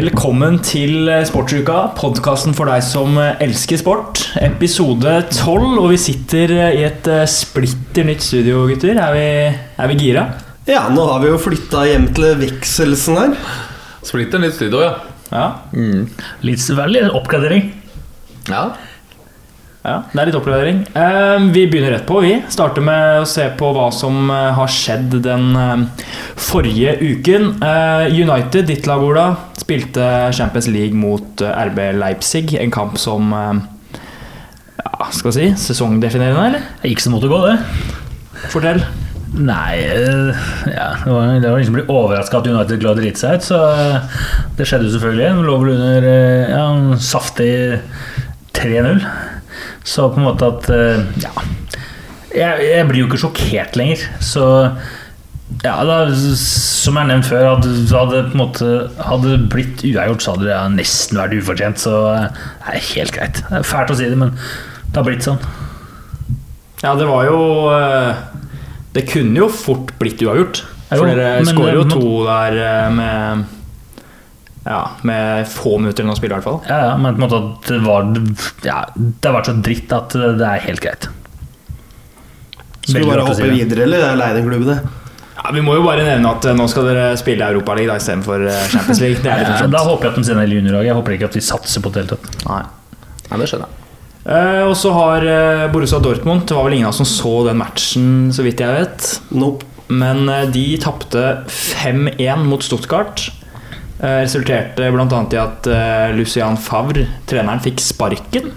Velkommen til Sportsuka, podkasten for deg som elsker sport. Episode 12, og vi sitter i et eh, splitter nytt studio, gutter. Er vi, er vi gira? Ja, nå har vi jo flytta hjem til Vekselsen her. Splitter nytt studio, ja. Ja. Litt veldig oppgradering. ja. Ja det er litt oppgradering. Eh, vi begynner rett på, vi. Starter med å se på hva som eh, har skjedd den eh, forrige uken. Eh, United, ditt lag, Ola, spilte Champions League mot RB Leipzig. En kamp som ja, skal vi si, sesongdefinerende, eller? Det gikk som måtte gå, det. Fortell. Nei ja, Det var, det var liksom blitt overraska at United klarte å drite seg ut, så det skjedde jo selvfølgelig. De lå vel under ja, en saftig 3-0. Så på en måte at eh, Ja. Jeg, jeg blir jo ikke sjokkert lenger, så ja, da, Som jeg nevnt før, hadde hadde på en måte Hadde det blitt uavgjort, så hadde det nesten vært ufortjent. Så eh, det er helt greit. Det er fælt å si det, men det har blitt sånn. Ja, det var jo eh, Det kunne jo fort blitt uavgjort. Jo, For dere skårer jo to der eh, med Ja, med få minutter igjen å spille, i hvert fall. Ja, ja, men på en måte at det var ja, Det har vært så dritt at det er helt greit. Skal vi bare hoppe si videre, eller er Leiden-klubben det? Ja, Vi må jo bare nevne at eh, nå skal dere spille Europaligaen istedenfor eh, Champions League. Det er litt Ja, da håper jeg at de sender hele juniorlaget. Jeg håper ikke at de satser på det hele tatt. Nei. Nei, det skjønner jeg. Uh, og så har uh, Borussia Dortmund Det var vel ingen av oss som så den matchen, så vidt jeg vet. Nope. Men uh, de tapte 5-1 mot Stuttgart. Eh, Resulterte bl.a. i at eh, Lucian Favre, treneren, fikk sparken.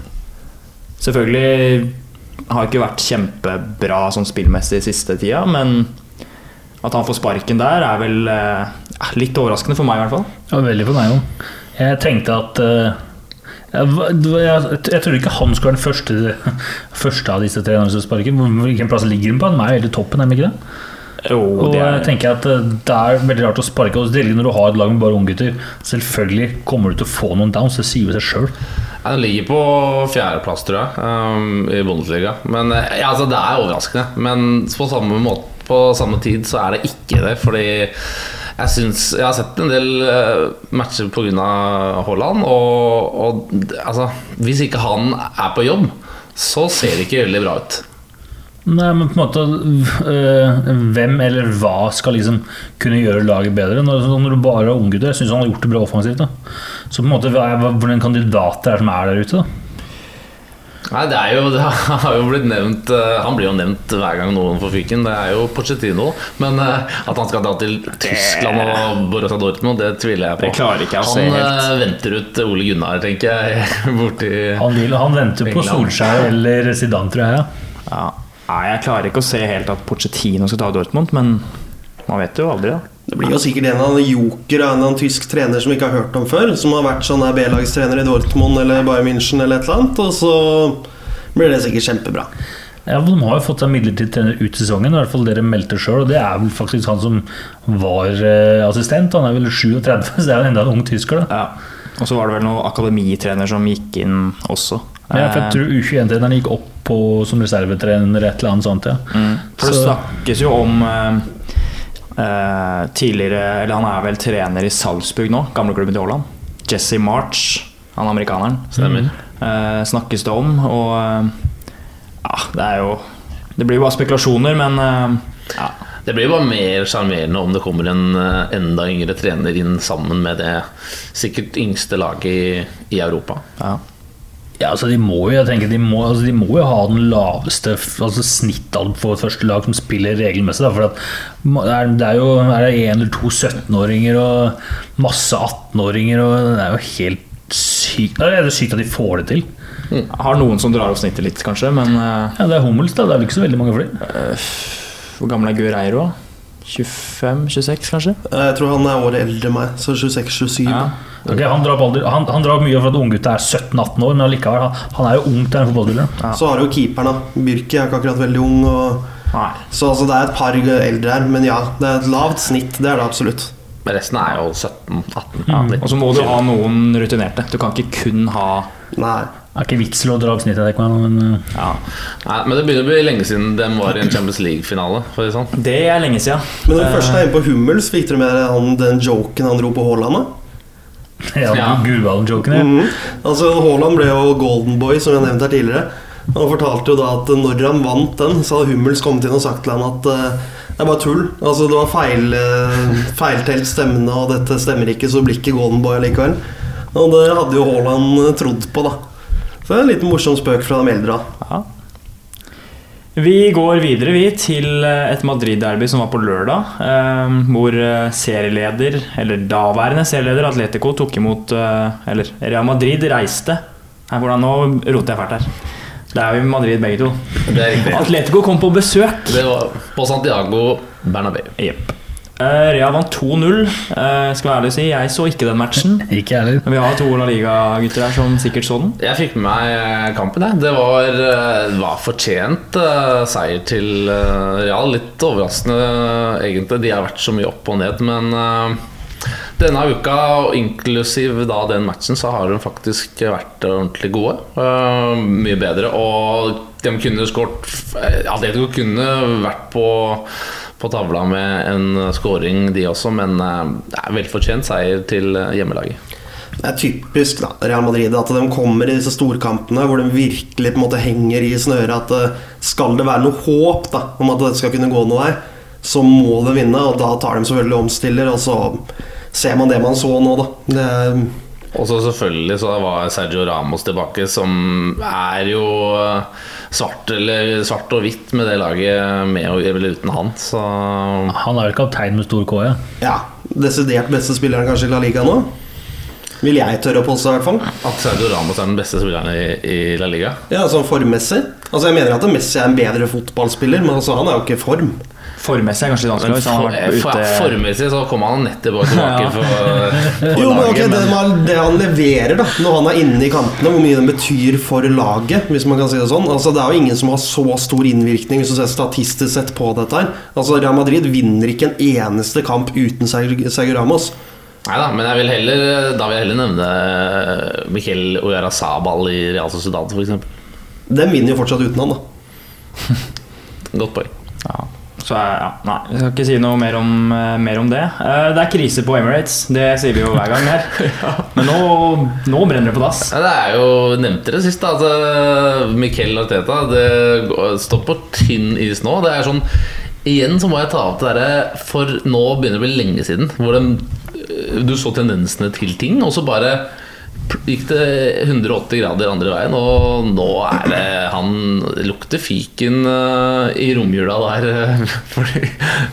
Selvfølgelig har ikke vært kjempebra sånn spillmessig siste tida, men at han får sparken der, er vel eh, litt overraskende for meg, i hvert fall. Ja, veldig for meg òg. Jeg tenkte at eh, jeg, jeg, jeg trodde ikke han skulle være den første, første av disse trenerne som sparker. Hvilken plass ligger han på? Han er jo helt i toppen, er han ikke det? Og det jeg er, tenker at eh, det er veldig rart å sparke. Og Selv når du har et lag med bare unggutter, selvfølgelig kommer du til å få noen downs. Det sier jo seg sjøl. Den ligger på fjerdeplass, tror jeg, um, i Bundesliga. Men eh, ja, altså, det er overraskende. Men på samme, måte, på samme tid så er det ikke det. Fordi jeg synes, Jeg har sett en del eh, matcher pga. Haaland, og, og altså, hvis ikke han er på jobb, så ser det ikke veldig bra ut. Nei, men på en måte øh, Hvem eller hva skal liksom kunne gjøre laget bedre? Når, når du bare har unggutter Jeg syns han har gjort det bra offensivt. da Så på en måte hva Hvordan kandidater er som er der ute? da? Nei, det er jo, det har jo blitt nevnt eh, Han blir jo nevnt hver gang noen får fyken. Det er jo Pochettino. Men eh, at han skal dra til Tyskland og Borussia Dortmund, det tviler jeg på. Det klarer ikke jeg å se han helt. venter ut Ole Gunnar, tenker jeg, borti Han, vil, han venter på. Solskjær eller Zidane, tror jeg. Ja. Nei, jeg klarer ikke å se helt at Pochettino skal ta Dortmund, men man vet jo aldri, da. Det blir jo sikkert en av joker av en eller annen tysk trener som vi ikke har hørt om før. Som har vært sånn her B-lagstrener i Dortmund eller Bayern München eller et eller annet. Og så blir det sikkert kjempebra. Ja, De har jo fått seg midlertidig trener ut sesongen, i hvert fall dere meldte sjøl. Og det er vel faktisk han som var eh, assistent. Han er vel 37, så det er jo enda en ung tysker. da Ja. Og så var det vel noen akademitrener som gikk inn også. Ja, for jeg Eh, tror U21-treneren gikk opp på, som reservetrener, et eller annet sånt. ja mm. For det Så- snakkes jo om eh, eh, tidligere Eller han er vel trener i Salzburg nå, gamleklubben til Haaland. Jesse March, han amerikaneren. Stemmer. eh, snakkes det om. Og eh, ja, det er jo Det blir jo bare spekulasjoner, men eh, ja. Det blir bare mer sjarmerende om det kommer en enda yngre trener inn sammen med det sikkert yngste laget i, i Europa. ja. Ja, altså de må jo jeg tenker, de må, altså de må jo ha den laveste altså snittalderen for et første lag som spiller regelmessig. Da, for at det er, det er jo er det en eller to 17-åringer og masse 18-åringer. og Det er jo helt sykt Det er jo sykt at de får det til. Har noen som drar opp snittet litt, kanskje, men uh, Ja, Det er Hummels, da. Det er vel ikke så veldig mange flere. hvor gammel er Guerreiro? 25-26, kanskje? Jeg tror han er året eldre enn meg, så 26-27. Ja. Ok, han, drar baller, han, han drar mye for at unggutta er 17-18 år, men likevel, han, han er jo ung til en fotballspiller. Ja. Så har du keeperen, da. Birki er ikke akkurat veldig ung. Og... Så altså, det er et par eldre her. Men ja, det er et lavt snitt. Det er det absolutt. Men resten er jo 17-18. Ja. Og så må du ha noen rutinerte. Du kan ikke kun ha Nei. Det er ikke vits til å dra opp snittet, men uh, ja. Nei, men det begynner å bli lenge siden de var i en Champions League-finale. Det sånn. Det er lenge siden. Men når vi først er inne på Hummels, fikk dere med dere den joken han dro på Haaland? Ja, Ja. Gudvallen-joken, ja. Mhm. Altså Haaland ble jo golden boy, som jeg har nevnt her tidligere. Han fortalte jo da at når han vant den, så hadde Hummels kommet inn og sagt til han at uh, det er bare tull. Altså Det var feil, uh, feiltelt stemmene, og dette stemmer ikke, så det blir ikke golden boy likevel. Og det hadde jo Haaland trodd på, da. Så det er en liten morsom spøk fra de eldre. Ja. Vi går videre vi til eh, et Madrid-derby som var på lørdag. eh, Hvor eh, serieleder, eller daværende serieleder Atletico tok imot eh, Eller Real Madrid reiste. Nei, hvordan Nå roter jeg fælt her. Det er jo Madrid begge to. Det er. Atletico kom på besøk. Det var på Santiago Bernabeu. Jepp. Eh, Real vant 2-0. Eh, skal være ærlig å si, jeg så ikke den matchen. Ikke heller. Men vi har to La Liga-gutter her som sikkert så den. Jeg fikk med meg kampen. Jeg. Det var, eh, var fortjent eh, seier til eh, Real. Litt overraskende, egentlig. De har vært så mye opp og ned. Men eh, denne uka, inklusiv da den matchen, så har de faktisk vært ordentlig gode. Uh, mye bedre. Og de kunne skåret Atletico kunne vært på, på tavla med en scoring, de også, men eh, det er velfortjent seier til eh, hjemmelaget. Det er typisk da, Real Madrid at de kommer i disse storkampene hvor de virkelig på en måte henger i snøret. At eh, skal det være noe håp da, om at det skal kunne gå noe her, så må de vinne. Og da tar de selvfølgelig omstiller, og så ser man det man så nå, da. Det, Og så selvfølgelig så var Sergio Ramos tilbake, som er jo eh, svart, eller, svart og hvitt med det laget, med og eller uten han. Så Han er vel kaptein med stor K, ja. ja, desidert beste spilleren kanskje i La Liga nå. Vil jeg tørre å påstå, i hvert fall. at Sergio Ramos er den beste spilleren i, i La Liga Ja, sånn formmessig. Altså Jeg mener at Messi er en bedre fotballspiller, men altså han er jo ikke i form. Formmessig er kanskje litt vanskelig for, for, ute Formessig så kommer han nettopp tilbake Ja. for, for Jo, laget. det, men- man, det han leverer da når han er inne i kantene, hvor mye det betyr for laget, hvis man kan si det sånn Altså Det er jo ingen som har så stor innvirkning hvis du ser statistisk sett på dette her. Altså Real Madrid vinner ikke en eneste kamp uten Sergio Ramos. Ramos. Neida, men jeg vil heller, da vil jeg heller nevne Miquel Oyara Sabal i Real Sociedad, f.eks. Den vinner jo fortsatt uten han, da. Godt poeng. Ja. Så ja, nei, jeg skal ikke si noe mer om, eh, mer om det. Eh, det er krise på Emirates, det sier vi jo hver gang her. Men nå, nå brenner det på dass. Ja, det er jo nevnte det sist, da. Altså, Miquel Arteta det står på tynn is nå. Det er sånn Igjen så må jeg ta opp det derre For nå begynner det å bli lenge siden hvor de, du så tendensene til ting, og så bare gikk det 180 grader andre veien, og nå er det Han lukter fiken eh, i romjula der, eh, fordi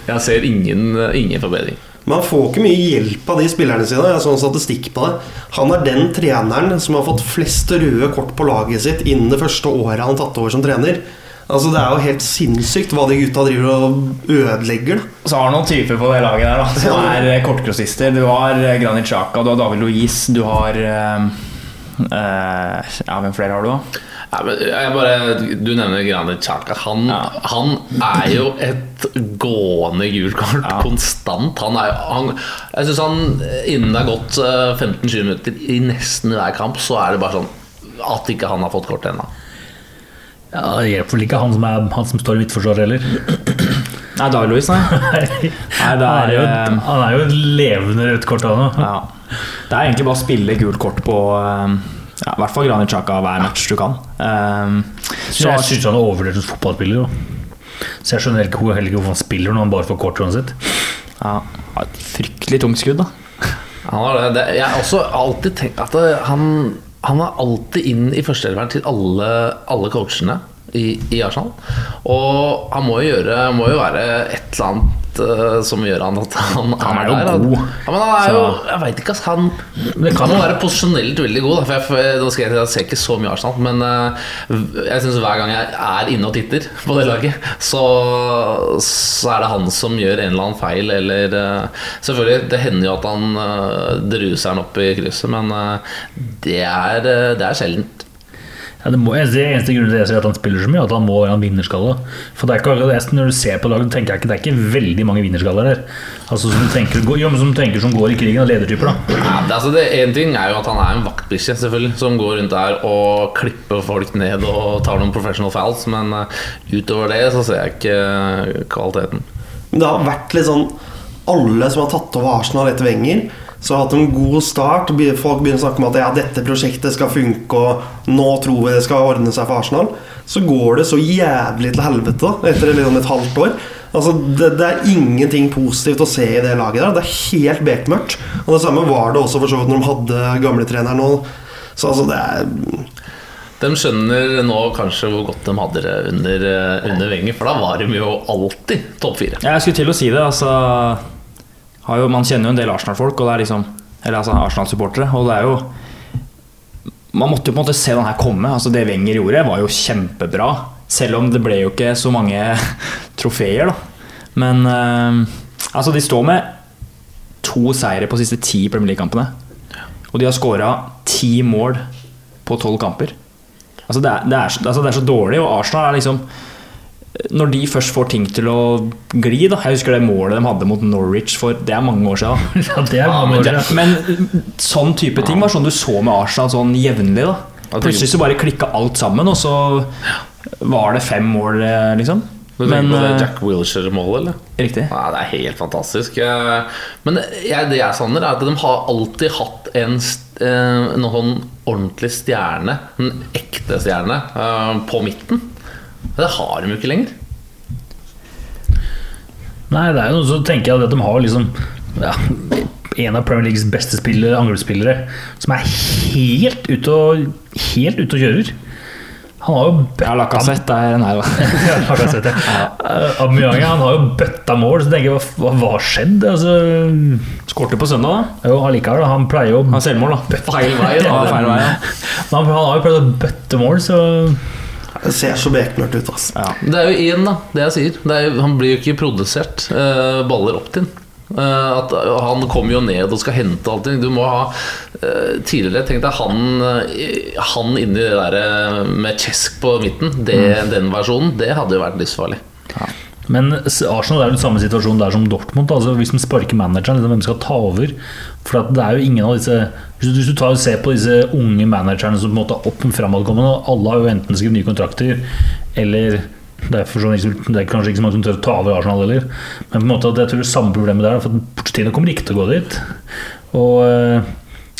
jeg ser ingen, ingen forbedring. Man får ikke mye hjelp av de spillerne sine. Jeg så en statistikk på det. Han er den treneren som har fått flest røde kort på laget sitt innen det første året han tatt over som trener. Altså Det er jo helt sinnssykt hva de gutta driver og ødelegger. da Så har du noen typer på det laget der da som er eh, kortgrossister. Du har eh, Granit Xhaka, du har David Louise, du har eh, eh, Ja, hvem flere har du, da? Ja, men jeg bare, du nevner Granit Xhaka. Han, Ja. han er jo et gående gult kort Ja. konstant. Han er, han, jeg synes han Innen det har gått eh, 15-20 minutter i nesten hver kamp, så er det bare sånn at ikke han har fått kort ennå. Ja det hjelper vel ikke han som, er, han som står i midtforsvaret heller. Nei, Dag-Louis, nei. Nei, Han det er er, jo, eh, han er jo et levende rødt kort, han òg. ja. Det er egentlig bare å spille gult kort på eh, ja, I hvert fall Granit Xhaka hver match du kan. Um, Så jeg syns han er overvurdert som fotballspiller. jo. Så jeg skjønner ikke heller ikke hvorfor han spiller når han bare får kort uansett. ja, et fryktelig tungt skudd, da. Han har det. det. Jeg har også alltid tenkt at han, han er alltid inn i førsteelveren til alle, alle coachene i, i Arsenal. Og han må jo gjøre Må jo være et eller annet eh, som gjør han at han, Han er jo der. god. Ja, men han er jo Jeg veit ikke, ass. Han Det kan jo jo- være posisjonelt veldig god. Da, for jeg, nå skal jeg, jeg ser ikke så mye Arsenal, men eh, jeg synes hver gang jeg er inne og titter på det laget, så, så er det han som gjør en eller annen feil, eller eh, Selvfølgelig, det hender jo at han druser han opp i krysset, men det, er, det er sjeldent. Ja, det, må, det eneste grunnen til det jeg sier at han spiller så mye, er at han må være en vinnerskalle. For det er ikke, det- Når du ser på laget, tenker jeg ikke det er ikke veldig mange vinnerskaller der. Altså Som du tenker, jo, men som du tenker som går i krigen, og ledertyper. da Ja, det, altså det En ting er jo at han er en vaktbikkje, selvfølgelig, som går rundt der og klipper folk ned og tar noen professional fouls, men uh, utover det så ser jeg ikke eh, kvaliteten. Men det har vært litt sånn Alle som har tatt over Arsenal etter Wenger, Så hatt en god start. Folk begynner å snakke om at ja, dette prosjektet skal funke, og nå tror vi det skal ordne seg for Arsenal. Så går det så jævlig til helvete etter liksom et halvt år. Altså, det, det er ingenting positivt å se i det laget der. Det er helt bekmørkt. Og det samme var det også for så vidt når de hadde gamletreneren nå. Så altså, det er De skjønner nå kanskje hvor godt de hadde det under, eh, under Wenger, for da var de jo alltid topp fire. Jeg skulle til å si det. Altså, jo, man kjenner jo en del Arsenal-folk, liksom Eller altså Arsenal-supportere. Og det er jo Man måtte jo på en måte se den her komme. Altså Det Wenger gjorde, var jo kjempebra. Selv om det ble jo ikke så mange trofeer, da. Men eh, altså, de står med to seire på de siste ti Premier League-kampene. Og de har skåra ti mål på tolv kamper. Altså det, er, det, er, altså det er så dårlig, og Arsenal er liksom Når de først får ting til å gli da, Jeg husker det målet de hadde mot Norwich for Det er mange år siden. Ja, det er mange år siden. Men sånn type ting var sånn du så med Arsenal sånn jevnlig. da Plutselig så bare klikka alt sammen, og så var det fem mål, eh, liksom. Du tenker på det eh, Jack Wilshere-målet, eller? Riktig. Nei, det er helt fantastisk. Eh, Men jeg, det jeg savner, er at de har alltid hatt en, en ordentlig stjerne, en ekte stjerne, på midten. Det har de jo ikke lenger. Nei, det er jo noe så tenker jeg at de har liksom ja, en av Premier Leagues beste spillere, angrepsspillere som er helt ute og, helt ute og kjører. Han har jo Ja, Lacassette er Nei da. Ja. Eh, han har jo bøtta mål, så tenker jeg hva, har skjedd? Altså, Skårte på søndag, da. jo, allikevel, han pleier jo Han selvmål, da. Feil vei, da. Feil vei, da. Han, han har jo prøvd å bøtte mål, så Det ser så bekmørkt ut, altså. ja. Det er jo én, da, det jeg sier. Det er, han blir jo ikke produsert uh, baller opp til. Eh, at han kommer jo ned og skal hente allting. Du må ha uh, Tidligere tenkte jeg han uh, Han inni det der eh, med Chesk på midten, det, den versjonen, det hadde jo vært livsfarlig. Men Arsenal er jo samme situasjon der som Dortmund. Altså hvis de sparker manageren, liksom, hvem skal ta over? For det er jo ingen av disse Hvis du, tar og ser på disse unge managerne som på en måte er opp framadkommende, og alle har jo enten skrevet nye kontrakter, eller det er, sånn, det er kanskje ikke så mange som tør å ta over Arsenal heller. Men på en måte jeg tror det samme problemet der er for at Pochettino kommer ikke til å gå dit. Og eh,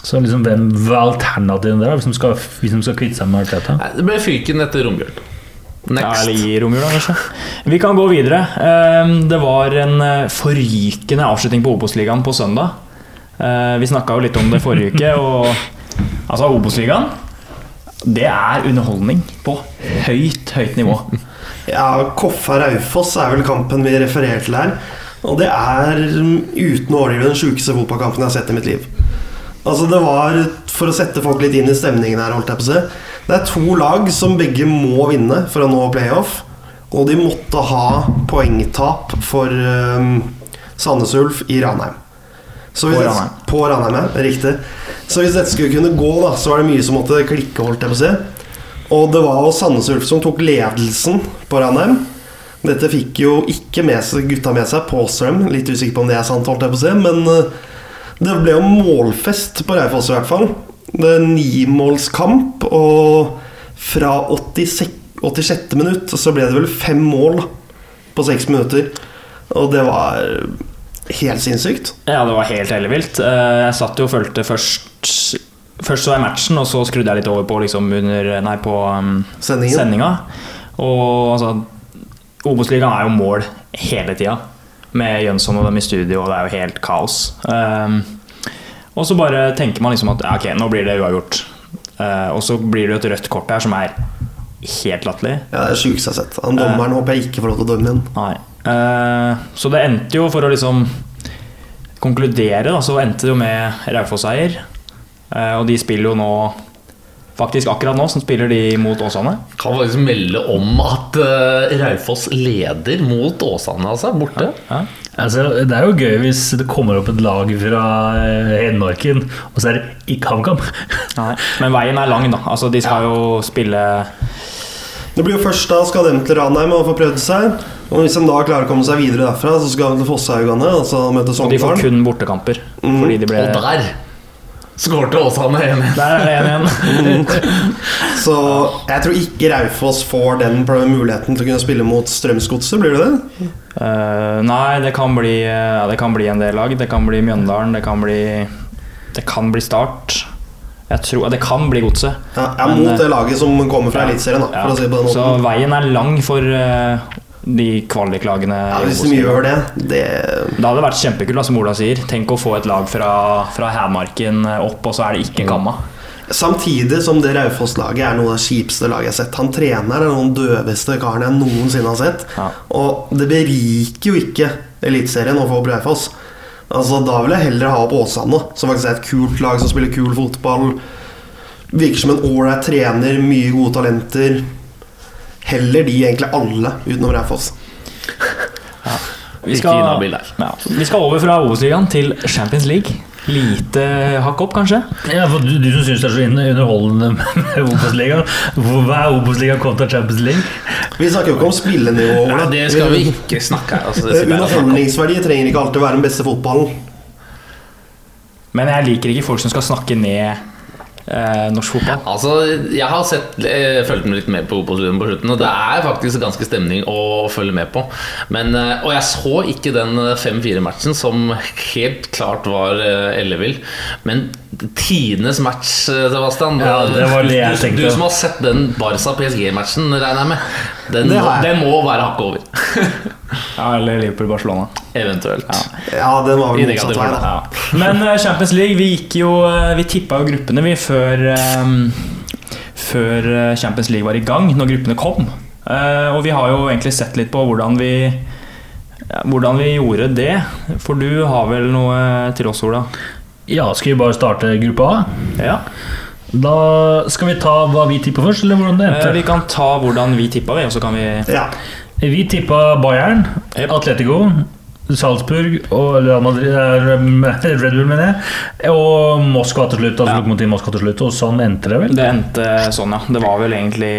så liksom hvem hva er alternativene der, hvis de skal, skal kvitte seg med Arteta? dette Det ble fyken etter romjul. Ja, eller i romjula, kanskje. Vi kan gå videre. Eh, Det var en eh, forrykende avslutning på Obos-ligaen på søndag. Eh, Vi snakka jo litt om det forrige uke, og altså Obos-ligaen det er underholdning på høyt, høyt nivå. Ja, Koffa Raufoss er vel kampen vi refererer til her. Og det er uten å overdrive den sjukeste fotballkampen jeg har sett i mitt liv. Altså det var, For å sette folk litt inn i stemningen her, holdt jeg på å si. Det er to lag som begge må vinne for å nå playoff. Og de måtte ha poengtap for um, Sandnes Ulf i Ranheim. På det- På Ranheim, ja. Riktig. Så hvis dette skulle kunne gå, da, så var det mye som måtte klikke, holdt jeg på å si. Og det var jo Sandnes Ulf som tok ledelsen på Ranheim. Dette fikk jo ikke med seg, gutta med seg, påstår de. Litt usikker på om det er sant, holdt jeg på å si. Men eh, det ble jo målfest på Raufoss i hvert fall. Det er nimålskamp, og fra 86, 86. minutt så ble det vel fem mål på seks minutter. Og det var helt sinnssykt. Ja, det var helt ellevilt. Eh, Jeg satt jo og fulgte først Først så jeg matchen, og så skrudde jeg litt over på, liksom under, nei, på um, Sendingen. sendinga. Og altså Obos-ligaen er jo mål hele tida. Med Jønsson og dem i studio, og det er jo helt kaos. Um, og så bare tenker man liksom at ok, nå blir det uavgjort. Uh, og så blir det jo et rødt kort her som er helt latterlig. Ja, det er sjukeste jeg har sett. Han dommeren håper jeg ikke får lov til å dømme igjen. Nei. Uh, så det endte jo, for å liksom konkludere, da, så endte det jo med Raufoss-seier. Og de spiller jo nå Faktisk akkurat nå som spiller de mot Åsane. Kan faktisk melde om at uh, Raufoss leder mot Åsane, altså. Borte. Ja. Altså, det er jo gøy hvis det kommer opp et lag fra eh, Hedmarken, og så er det ikke HamKam. Nei. Men veien er lang, da. Altså, de skal jo spille Det blir jo først da skal de til Ranheim og få prøvd seg. Og hvis de da klarer å komme seg videre derfra, så skal de til Fosshaugane og så møte Og de får kun bortekamper. Fordi de ble Og der skårte Åsane 1-1. Der er det en igjen. Så jeg tror ikke Raufoss får den muligheten til å kunne spille mot Strømsgodset, blir det det? Uh, nei, det kan, bli, ja, det kan bli en del lag. Det kan bli Mjøndalen, det kan bli Det kan bli Start. Jeg tror, Det kan bli Godset. Ja, mot det laget som kommer fra Eliteserien, Ja, for si det på den Så veien er lang for eh, de kvaliklagene. Ja, hvis de gjør det, det Det hadde vært kjempekult, som Ola sier. Tenk å få et lag fra, fra Hedmarken opp, og så er det ikke Kamma. Samtidig som det Raufoss-laget er noe av det kjipeste laget jeg har sett. Han trener er den døveste karen jeg noensinne har sett. Ja. Og det beriker jo ikke Eliteserien å få opp Raufoss. Altså, da vil jeg heller ha opp Åsane, som faktisk er et kult lag som spiller kul fotball. Virker som en ålreit trener, mye gode talenter. Heller de egentlig alle utenom Raufoss. Vi skal, ja, vi skal over fra Obos-ligaen til Champions League. Lite hakk opp, kanskje? Ja, for du, du som syns det er så underholdende med Obos-ligaen, hva er Obos-ligaen kontra Champions League? Vi snakker jo ikke om spillenivå. Nei, det skal vi ikke snakke. Altså, det Eh. Underholdningsverdi trenger ikke alltid være den beste fotballen. Men jeg liker ikke folk som skal snakke ned eh, norsk fotball. Altså, jeg har sett, eh, fulgt med litt med på Obos-ligaen på slutten, og det er faktisk ganske stemning å følge med på. Men, eh, og jeg så ikke den 5-4-matchen, som helt klart var eh, ellevill. Men tidenes match, eh, Sebastian Ja, det var det jeg du, tenkte. du som har sett den Barca-PSG-matchen, regner jeg med. Den, jeg. den må være hakket over. Ja, eller Liverpool-Barcelona. Eventuelt. Ja, den var vel motsatt vei, da. Ja. Men eh, Champions League, vi gikk jo eh, Vi tippa jo gruppene, vi, før um, Før eh, Champions League var i gang, når gruppene kom. Uh, og vi har jo egentlig sett litt på hvordan vi ja, hvordan vi gjorde det. For du har vel noe til oss, Ola? Ja, skal vi bare starte gruppa A? Ja. Da skal vi ta hva vi tipper først, eller hvordan det endte? vi kan ta hvordan vi tippa, vi, og så kan vi Ja. Vi tippa Bayern, Yep. Atletico, Salzburg og Real Madrid, eh, Red Bull, mener jeg. Og Moskva til slutt. Altså Ja. Lokomotiv Moskva til slutt. Og sånn endte det vel? Det endte sånn, ja. Det var vel egentlig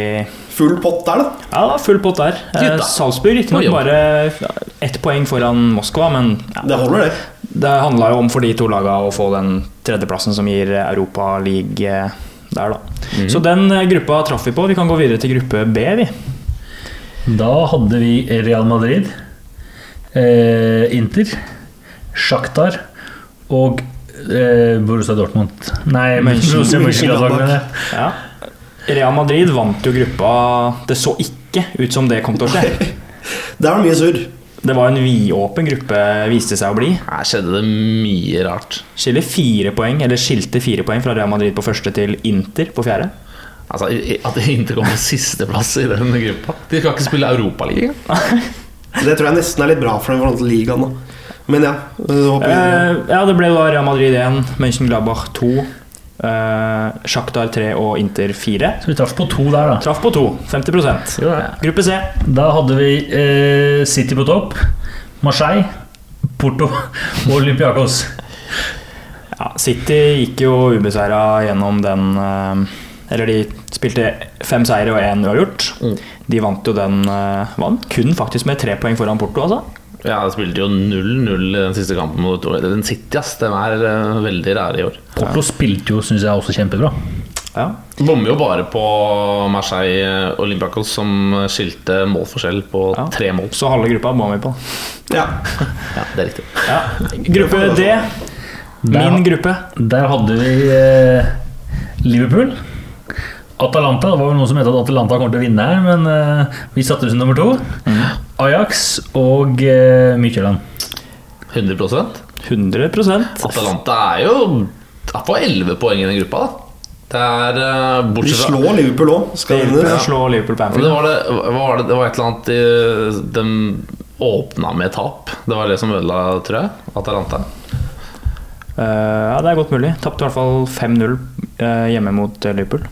Full pott der, da. Ja, full pott der. Eh, Salzburg riktignok bare ett poeng foran Moskva, men ja, Det holder, det. Det handla jo om for de to laga å få den tredjeplassen som gir Europa League eh, der, da. Så den eh, gruppa traff vi på. Vi kan gå videre til gruppe B, vi. Da hadde vi Real Madrid, eh, Inter, Shakhtar og eh, Borussia Dortmund. Nei, Borussia Mönchengladbach. Ja. Real Madrid vant jo gruppa Det så ikke ut som det kom til å skje. det var mye surr. Det var en vidåpen gruppe, viste seg å bli. Her skjedde det mye rart. Skiller fire poeng, eller skilte fire poeng fra Real Madrid på første til Inter på fjerde. Altså, At Inter kommer kom på sisteplass i den gruppa. De skal ikke spille Europaligaen. Det tror jeg nesten er litt bra for dem i forhold til ligaen. da. Men ja. Håper. Eh, ja, det ble da Real Madrid 1, Mönchengladbach 2, eh, Shakhtar 3 og Inter 4. Så vi traff på to der, da. Traff på to. 50% Gruppe C. Da hadde vi eh, City på topp, Marseille, Porto og Olympiakos. Ja, City gikk jo ubeseira gjennom den eh, Eller de spilte fem seire og én uavgjort. Mm. De vant jo den eh, Vant kun faktisk med tre poeng foran Porto, altså. Ja, de spilte jo 0-0 i den siste kampen mot Den City, ass. Den er eh, veldig rare i år. Porto spilte jo, syns jeg, også kjempebra. Ja. Bommer jo bare på Marseille Olympiacos, som skilte målforskjell på Ja. tre mål. Så halve gruppa må vi på. Ja. Ja, det er riktig. Ja. Gruppe D. Der- Min gruppe. Der hadde vi eh, Liverpool. Atalanta. Det var vel noen som mente at Atalanta kommer til å vinne her, men eh, vi satte oss som nummer to. Ajax og uh, Mykjøland. 100 100% Atalanta er jo er på 11 poeng i den gruppa, da. Det er uh, De bortsett fra slår Liverpool òg, Liverpool slå Liverpool på Anfield. det var, det, var det, det var et eller annet de, de åpna med tap. Det var det som ødela, tror jeg. Atalanta. Uh, ja, det er godt mulig. Tapte i hvert fall 5-0 uh, hjemme mot Liverpool.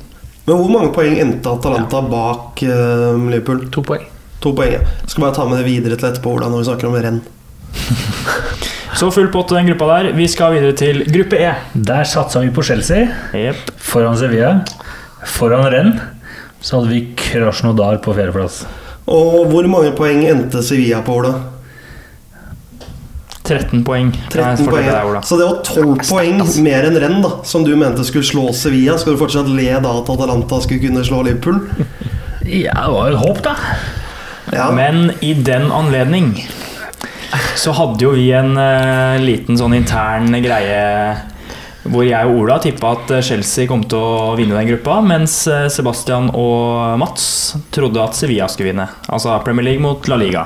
Men hvor mange poeng endte Atalanta bak uh, Liverpool? To poeng. To poeng. ja. Skal bare ta med det videre til etterpå, hvordan når vi snakker om renn. Så full pott i den gruppa der. Vi skal videre til gruppe E. Der satsa vi på Chelsea Jep. foran Sevilla. Foran Renn så hadde vi Krasjnodar på fjerdeplass. Og hvor mange poeng endte Sevilla på, Ola? 13 poeng. 13 fortelle poeng. Der, Så det var 12 poeng mer enn renn, da som du mente skulle slå Sevilla. Skal du fortsatt le da at Atalanta skulle kunne slå Liverpool? Ja, det var jo et håp, da. Ja. Men i den anledning så hadde jo vi en uh, liten sånn intern greie Hvor jeg og Ola tippa at Chelsea kom til å vinne den gruppa, mens eh, Sebastian og Mats trodde at Sevilla skulle vinne. Altså Premier League mot La Liga.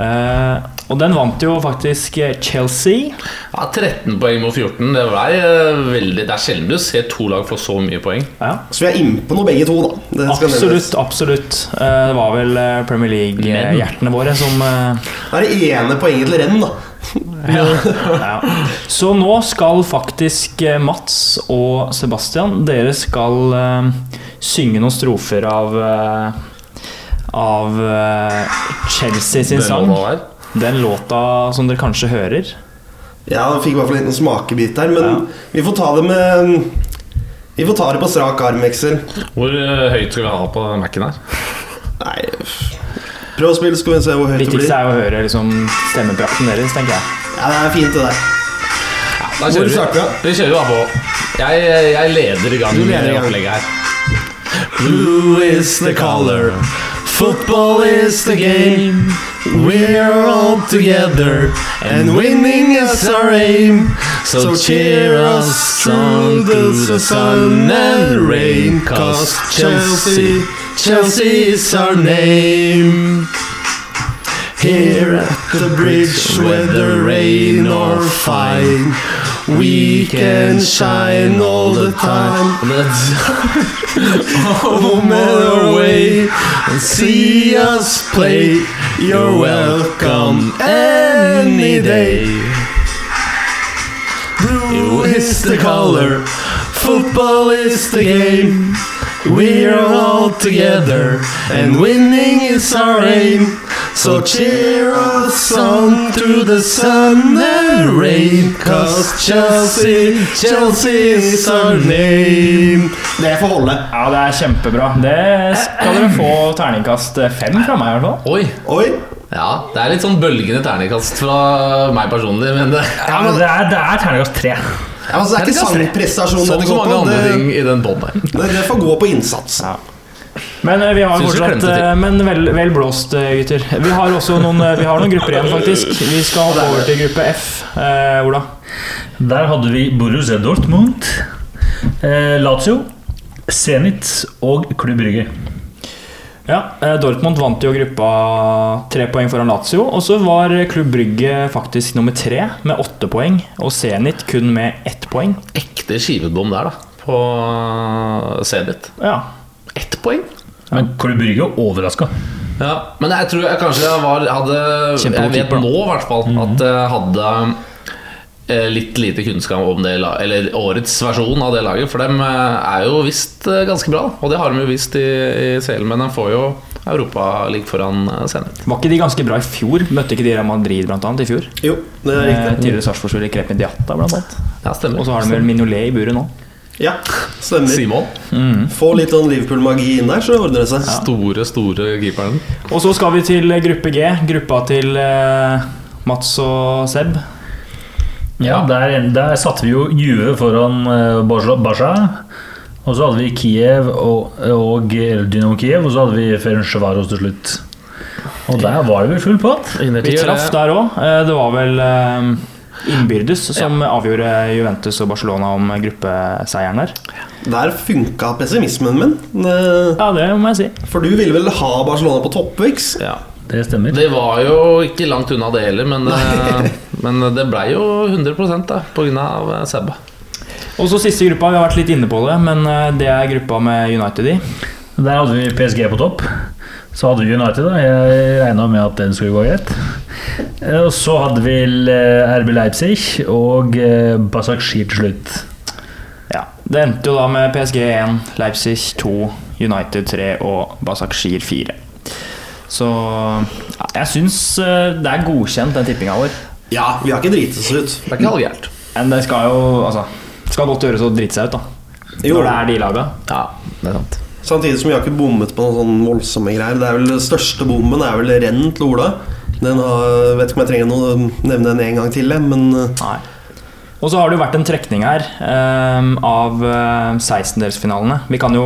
Eh, og den vant jo faktisk Chelsea. Ja, 13 poeng mot 14. Det, eh, veldig, det er sjelden du ser to lag få så mye poeng. Ja, Så vi er innpå noe begge to, da. Det skal absolutt, absolutt. Eh, det var vel eh, Premier League-hjertene våre som eh, Det er det ene poenget til renn, da. ja. Så nå skal faktisk eh, Mats og Sebastian Dere skal eh, synge noen strofer av eh, Av eh, Chelsea sin sang. Den låta som dere kanskje hører. Ja, vi fikk i hvert fall en liten smakebit der, men Ja. vi får ta det med Vi får ta det på strak arm, Excel. Hvor eh, høyt skal vi ha på Mac-en her? Nei Prøv å spille, så skal vi se hvor høyt det Viktigst blir. er å høre liksom, stemmeprakten deres, tenker jeg. Ja, det er fint, det der. Da kjører vi. vi? Kjører bare på. Jeg, jeg leder i gang Du leder i med opplegget her. Blue is the color, football is the game. We're all together, and winning is our aim. So cheer us on through the sun and rain, cause Chelsea, Chelsea is our name. Here at the bridge, whether rain or fine, we can shine all the time. Home and away and see us play. You're welcome any day. Blue is the color, football is the game. We're all together, and winning is our aim. So cheer us on through the sun and rain, cause Chelsea, Chelsea is our name. Det får holde. Ja, det er kjempebra. Det skal dere få terningkast fem fra meg, i hvert fall. Oi, Oi. ja, det er litt sånn bølgende terningkast fra meg personlig, men det Ja, men det er, det er terningkast tre. Ja, altså, det er ikke sangprestasjon Som dette så går mange andre ting i den båten her. det, det får gå på innsats. Ja. Men eh, vi har fortsatt eh, Men vel, vel blåst, eh, gutter. Vi har også noen, vi har noen grupper igjen, faktisk. Vi skal hoppe over til gruppe F. Eh, Ola? Der hadde vi Borussia Dortmund, eh, Lazio, Zenit og Klubb Brygge. Ja, Dortmund vant jo gruppa tre poeng foran Lazio. Og så var Klubb Brygge faktisk nummer tre med åtte poeng. Og Zenit kun med ett poeng. Ekte skivebom der, da. På Zenit. Ja. Ett poeng. Men Klubb Brygge overraska. Ja, men jeg tror jeg kanskje jeg var, hadde Jeg vet keeper, nå i hvert fall at jeg hadde eh, litt lite kunnskap om det Eller årets versjon av det laget. For dem eh, er jo visst eh, ganske bra, og det har de jo visst i, i selen, Men de får jo Europaliga foran senere. Var ikke de ganske bra i fjor? Møtte ikke de Real Madrid blant annet, i fjor? Jo, det er Eh, riktig. Tidligere Sarpsborg-spiller Krepin Diatta, blant annet. Ja, stemmer. Og så har de vel Minolet i buret nå. Ja, stemmer. Simon. Få litt sånn Liverpool-magi inn der, så ordner det seg. Store, store keeperen. Og så skal vi til gruppe G. Gruppa til eh, Mats og Seb. Ja, der, der satte vi jo Juve foran eh, Barca. Barca. Og så hadde vi Kiev og, og Dynamo Kiev, og så hadde vi Ferencvaros til slutt. Og der var det vel full pott. Vi traff der òg. Det var vel eh, innbyrdes som avgjorde Juventus og Barcelona om gruppeseieren der. Der funka pessimismen min. Ja, det må jeg si. For du ville vel ha Barcelona på toppviks? Ja. Det stemmer. Det var jo ikke langt unna det heller, men, eh, men det blei jo 100% da, pga. Sebba. Og så siste gruppa. Vi har vært litt inne på det, men eh, det er gruppa med United i. Der hadde vi PSG på topp. Så hadde vi United, da. Jeg regna med at den skulle gå greit. Eh, Og så hadde vi eh, RB Leipzig og Basak Basakshir til slutt. Ja, Det endte jo da med PSG 1, Leipzig 2, United 3 og Basakshir 4. Så ja, jeg syns eh, det er godkjent, den tippinga vår. Ja, vi har ikke driti oss ut. Det er ikke halvgærent. Men det skal jo altså, det skal godt gjøres å drite seg ut, da. Jo. Når det er de laga. Ja, det er sant. Samtidig som vi har ikke bommet på noen sånne voldsomme greier. Det er vel Den største bommen er vel renn til Ola. Den har, vet ikke om jeg trenger å nevne den en gang til, men eh, Nei. Og så har det jo vært en trekning her eh, av eh, 16-delsfinalene. Vi kan jo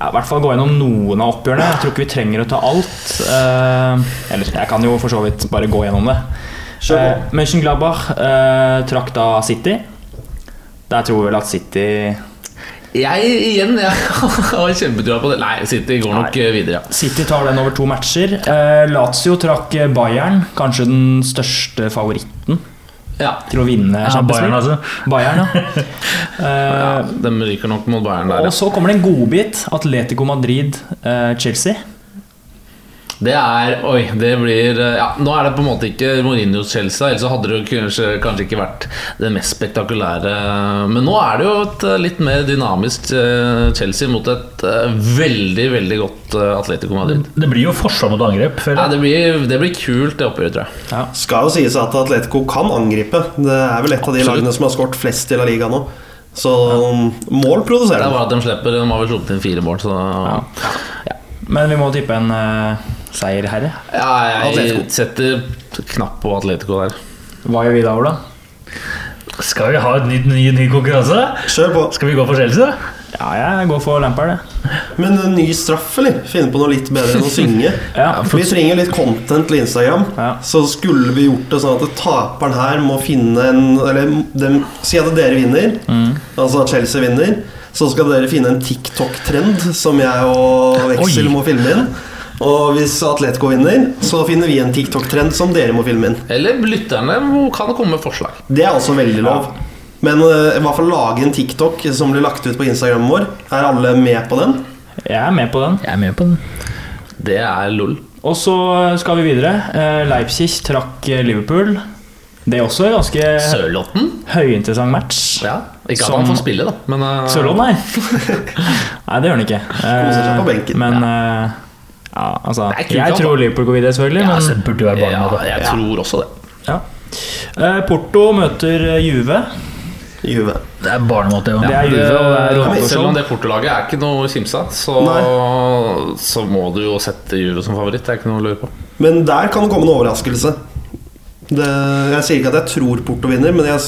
ja, i hvert fall gå gjennom noen av oppgjørene. Jeg tror ikke vi trenger å ta alt. Eh, eller jeg kan jo for så vidt bare gå gjennom det. Eh, Mönchengladbach eh, trakk da City. Der tror vi vel at City Jeg igjen, jeg har kjempetrua på det. Nei, City går nok Nei. videre, ja. City tar den over to matcher. Eh, Lazio trakk eh, Bayern, kanskje den største favoritten Ja, til å vinne Ja, Champions Bayern, altså. Bayern, ja. ja Eh, De ryker nok mot Bayern der. og så kommer det en godbit. Atletico Madrid, eh, Chelsea. Det er Oi, det blir eh, Ja, nå er det på en måte ikke Mourinhos Chelsea, ellers hadde det kanskje, kanskje ikke vært det mest spektakulære. Men nå er det jo et eh, litt mer dynamisk eh, Chelsea mot et veldig, veldig godt Atletico Madrid. Det blir jo forsvar mot angrep. Ja, føler jeg. det blir, det blir kult, det oppgjøret, tror jeg. Ja. Skal jo sies at Atletico kan angripe. Det er vel et av de Absolutt. lagene som har skåret flest i La Liga nå. Så mål produserer Det er bare at de slipper De har vel sluppet inn fire mål, så Men vi må tippe en uh, seier, herre. Ja, jeg Atletico. setter knapp på Atletico der. Hva gjør vi da, Ola? Skal vi ha en ny, ny, ny konkurranse? Kjør på. Skal vi gå for Chelsea? da? Ja, jeg går for Lampard, jeg. Men en ny straff, eller? Finne på noe litt bedre enn å synge. Ja, Vi trenger litt content til Instagram. Ja. Så skulle vi gjort det sånn at taperen her må finne en Eller de, si at dere vinner, Mm. altså at Chelsea vinner. Så skal dere finne en TikTok-trend som jeg og Veksel Oi. må filme inn. Og hvis Atletico vinner, så finner vi en TikTok-trend som dere må filme inn. Eller lytterne kan komme med forslag. Det er også veldig lov. Men uh, i hvert fall lage en TikTok som blir lagt ut på Instagram vår. Er alle med på den? Jeg er med på den. Jeg er med på den. Det er lol. Og så skal vi videre. Eh, Leipzig trakk eh, Liverpool. Det er også en ganske Sørlotten? høyinteressant match. Ja. Ikke at Som- han får spille, da. Men uh, Solo, nei. nei, det gjør han ikke. Koser seg på benken. Men uh, ja, altså kult, Jeg tror. Liverpool går videre, selvfølgelig. Ja, Men burde være ja, barna, da. jeg tror også det. ja. Eh, Porto møter eh, Juve. Juve. Det er barnemåte, jo. Det er Juve, og det er Selv om det Portolaget er ikke noe kimse så, så må du jo sette Juve som favoritt. Det er ikke noe å lure på. Men der kan det komme en overraskelse. Det, jeg sier ikke at jeg tror Porto vinner, men jeg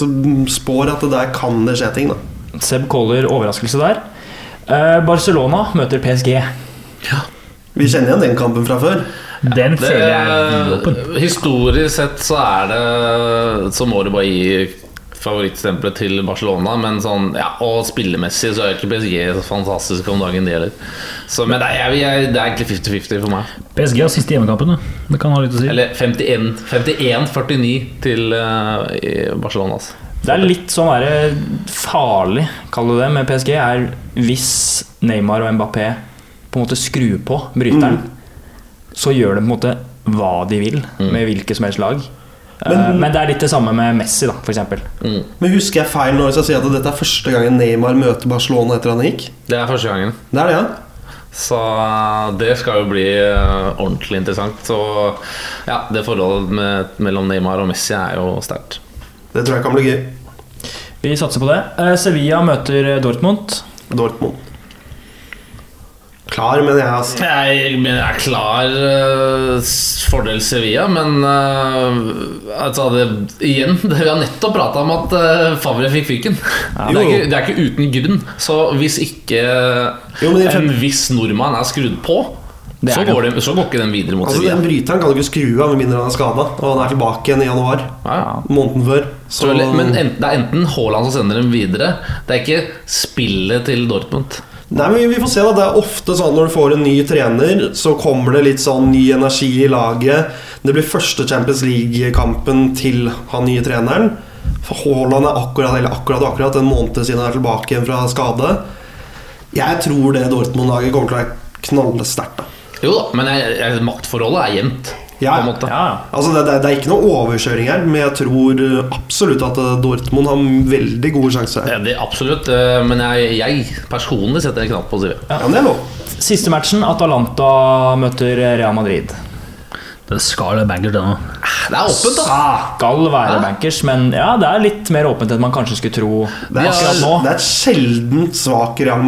spår at det der kan det skje ting. da Seb Koller overraskelse der. Eh, Barcelona møter PSG. Ja. Vi kjenner igjen den kampen fra før. Den føler jeg er vidåpen. historisk sett så er det Så må du bare gi favorittstempelet til Barcelona. Men sånn, ja, og spillemessig så er ikke PSG så fantastisk om dagen, det heller. Så, Men det er, jeg, det er egentlig 50-50 for meg. PSG har siste hjemmekampen. Det kan ha litt å si. Eller 51 51-49 til uh, Barcelona. Altså. Det er litt sånn der, farlig, kall det det, med PSG, er hvis Neymar og Mbappé på en måte skrur på bryteren, så gjør de på en måte hva de vil med hvilket som helst lag. Eh, Men- Men, det er litt det samme med Messi, da, for. Mm. Men husker jeg feil når jeg sier at dette er første gangen Neymar møter Barcelona etter han gikk? Det er første gangen. Det er det, ja. Så eh, det skal jo bli eh, ordentlig interessant. Så ja, det forholdet med, mellom Neymar og Messi er jo sterkt. Det tror jeg kan bli gøy. Vi satser på det. Sevilla møter Dortmund. Dortmund. Klar, mener jeg altså. Jeg, men jeg er klar uh, fordel Sevilla, men uh, altså det, igjen det, Vi har nettopp prata om at uh, Favre fikk fyken. det, er ikke, det er ikke uten grunn. Så hvis ikke Jo, men en viss nordmann er skrudd på, så går, de, så går ikke den videre mot Altså, Sevilla. Den bryteren kan du ikke skru av med mindre han er skada. Og han er tilbake igjen i januar. Ja, ja. Måneden før. Så, men enten, det er enten Haaland som sender dem videre. Det er ikke spillet til Dortmund. Nei, men Vi får se. da Det er ofte sånn når du får en ny trener, så kommer det litt sånn ny energi i laget. Det blir første Champions League-kampen til han nye treneren. For Haaland er akkurat eller akkurat, akkurat en måned siden han er tilbake igjen fra skade. Jeg tror det Dortmund-laget kommer til å være knallsterkt. Jo da, men jeg, jeg, maktforholdet er jevnt. Ja, Altså det, det, det er ikke noe overkjøring her, men jeg tror absolutt at eh, Dortmund har veldig gode sjanser her. Det, absolutt, eh, men jeg, jeg personlig setter en knapp på Sevilla. Ja, men det er lov. Siste matchen, Atalanta møter Real Madrid. Det skal være bankers, det nå. Det er åpent, da. Skal være bankers, men ja, det er litt mer åpent enn man kanskje skulle tro Det er, nå. det er et sjeldent svak Real,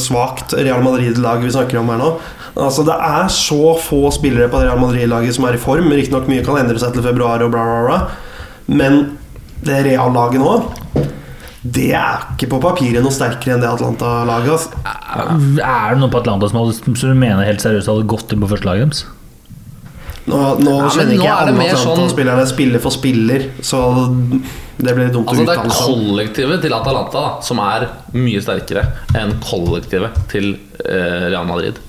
svakt Real Madrid-lag vi snakker om her nå. Altså Det er så få spillere på Real Madrid-laget som er i form. Riktignok mye kan endre seg til februar, og bla, bla, bla. men det Real-laget nå Det er ikke på papiret noe sterkere enn det Atlanta-laget. Altså. Er det noen på Atlanta som, hadde, som du mener helt seriøst hadde gått inn på førstelaget deres? Nå, nå Ja, kjenner ikke nå jeg er det alle sånn- Atalanta-spillerne spiller for spiller, så det blir dumt Altså å Det er uttale seg om. kollektivet til Atalanta da, som er mye sterkere enn kollektivet til eh, Real Madrid.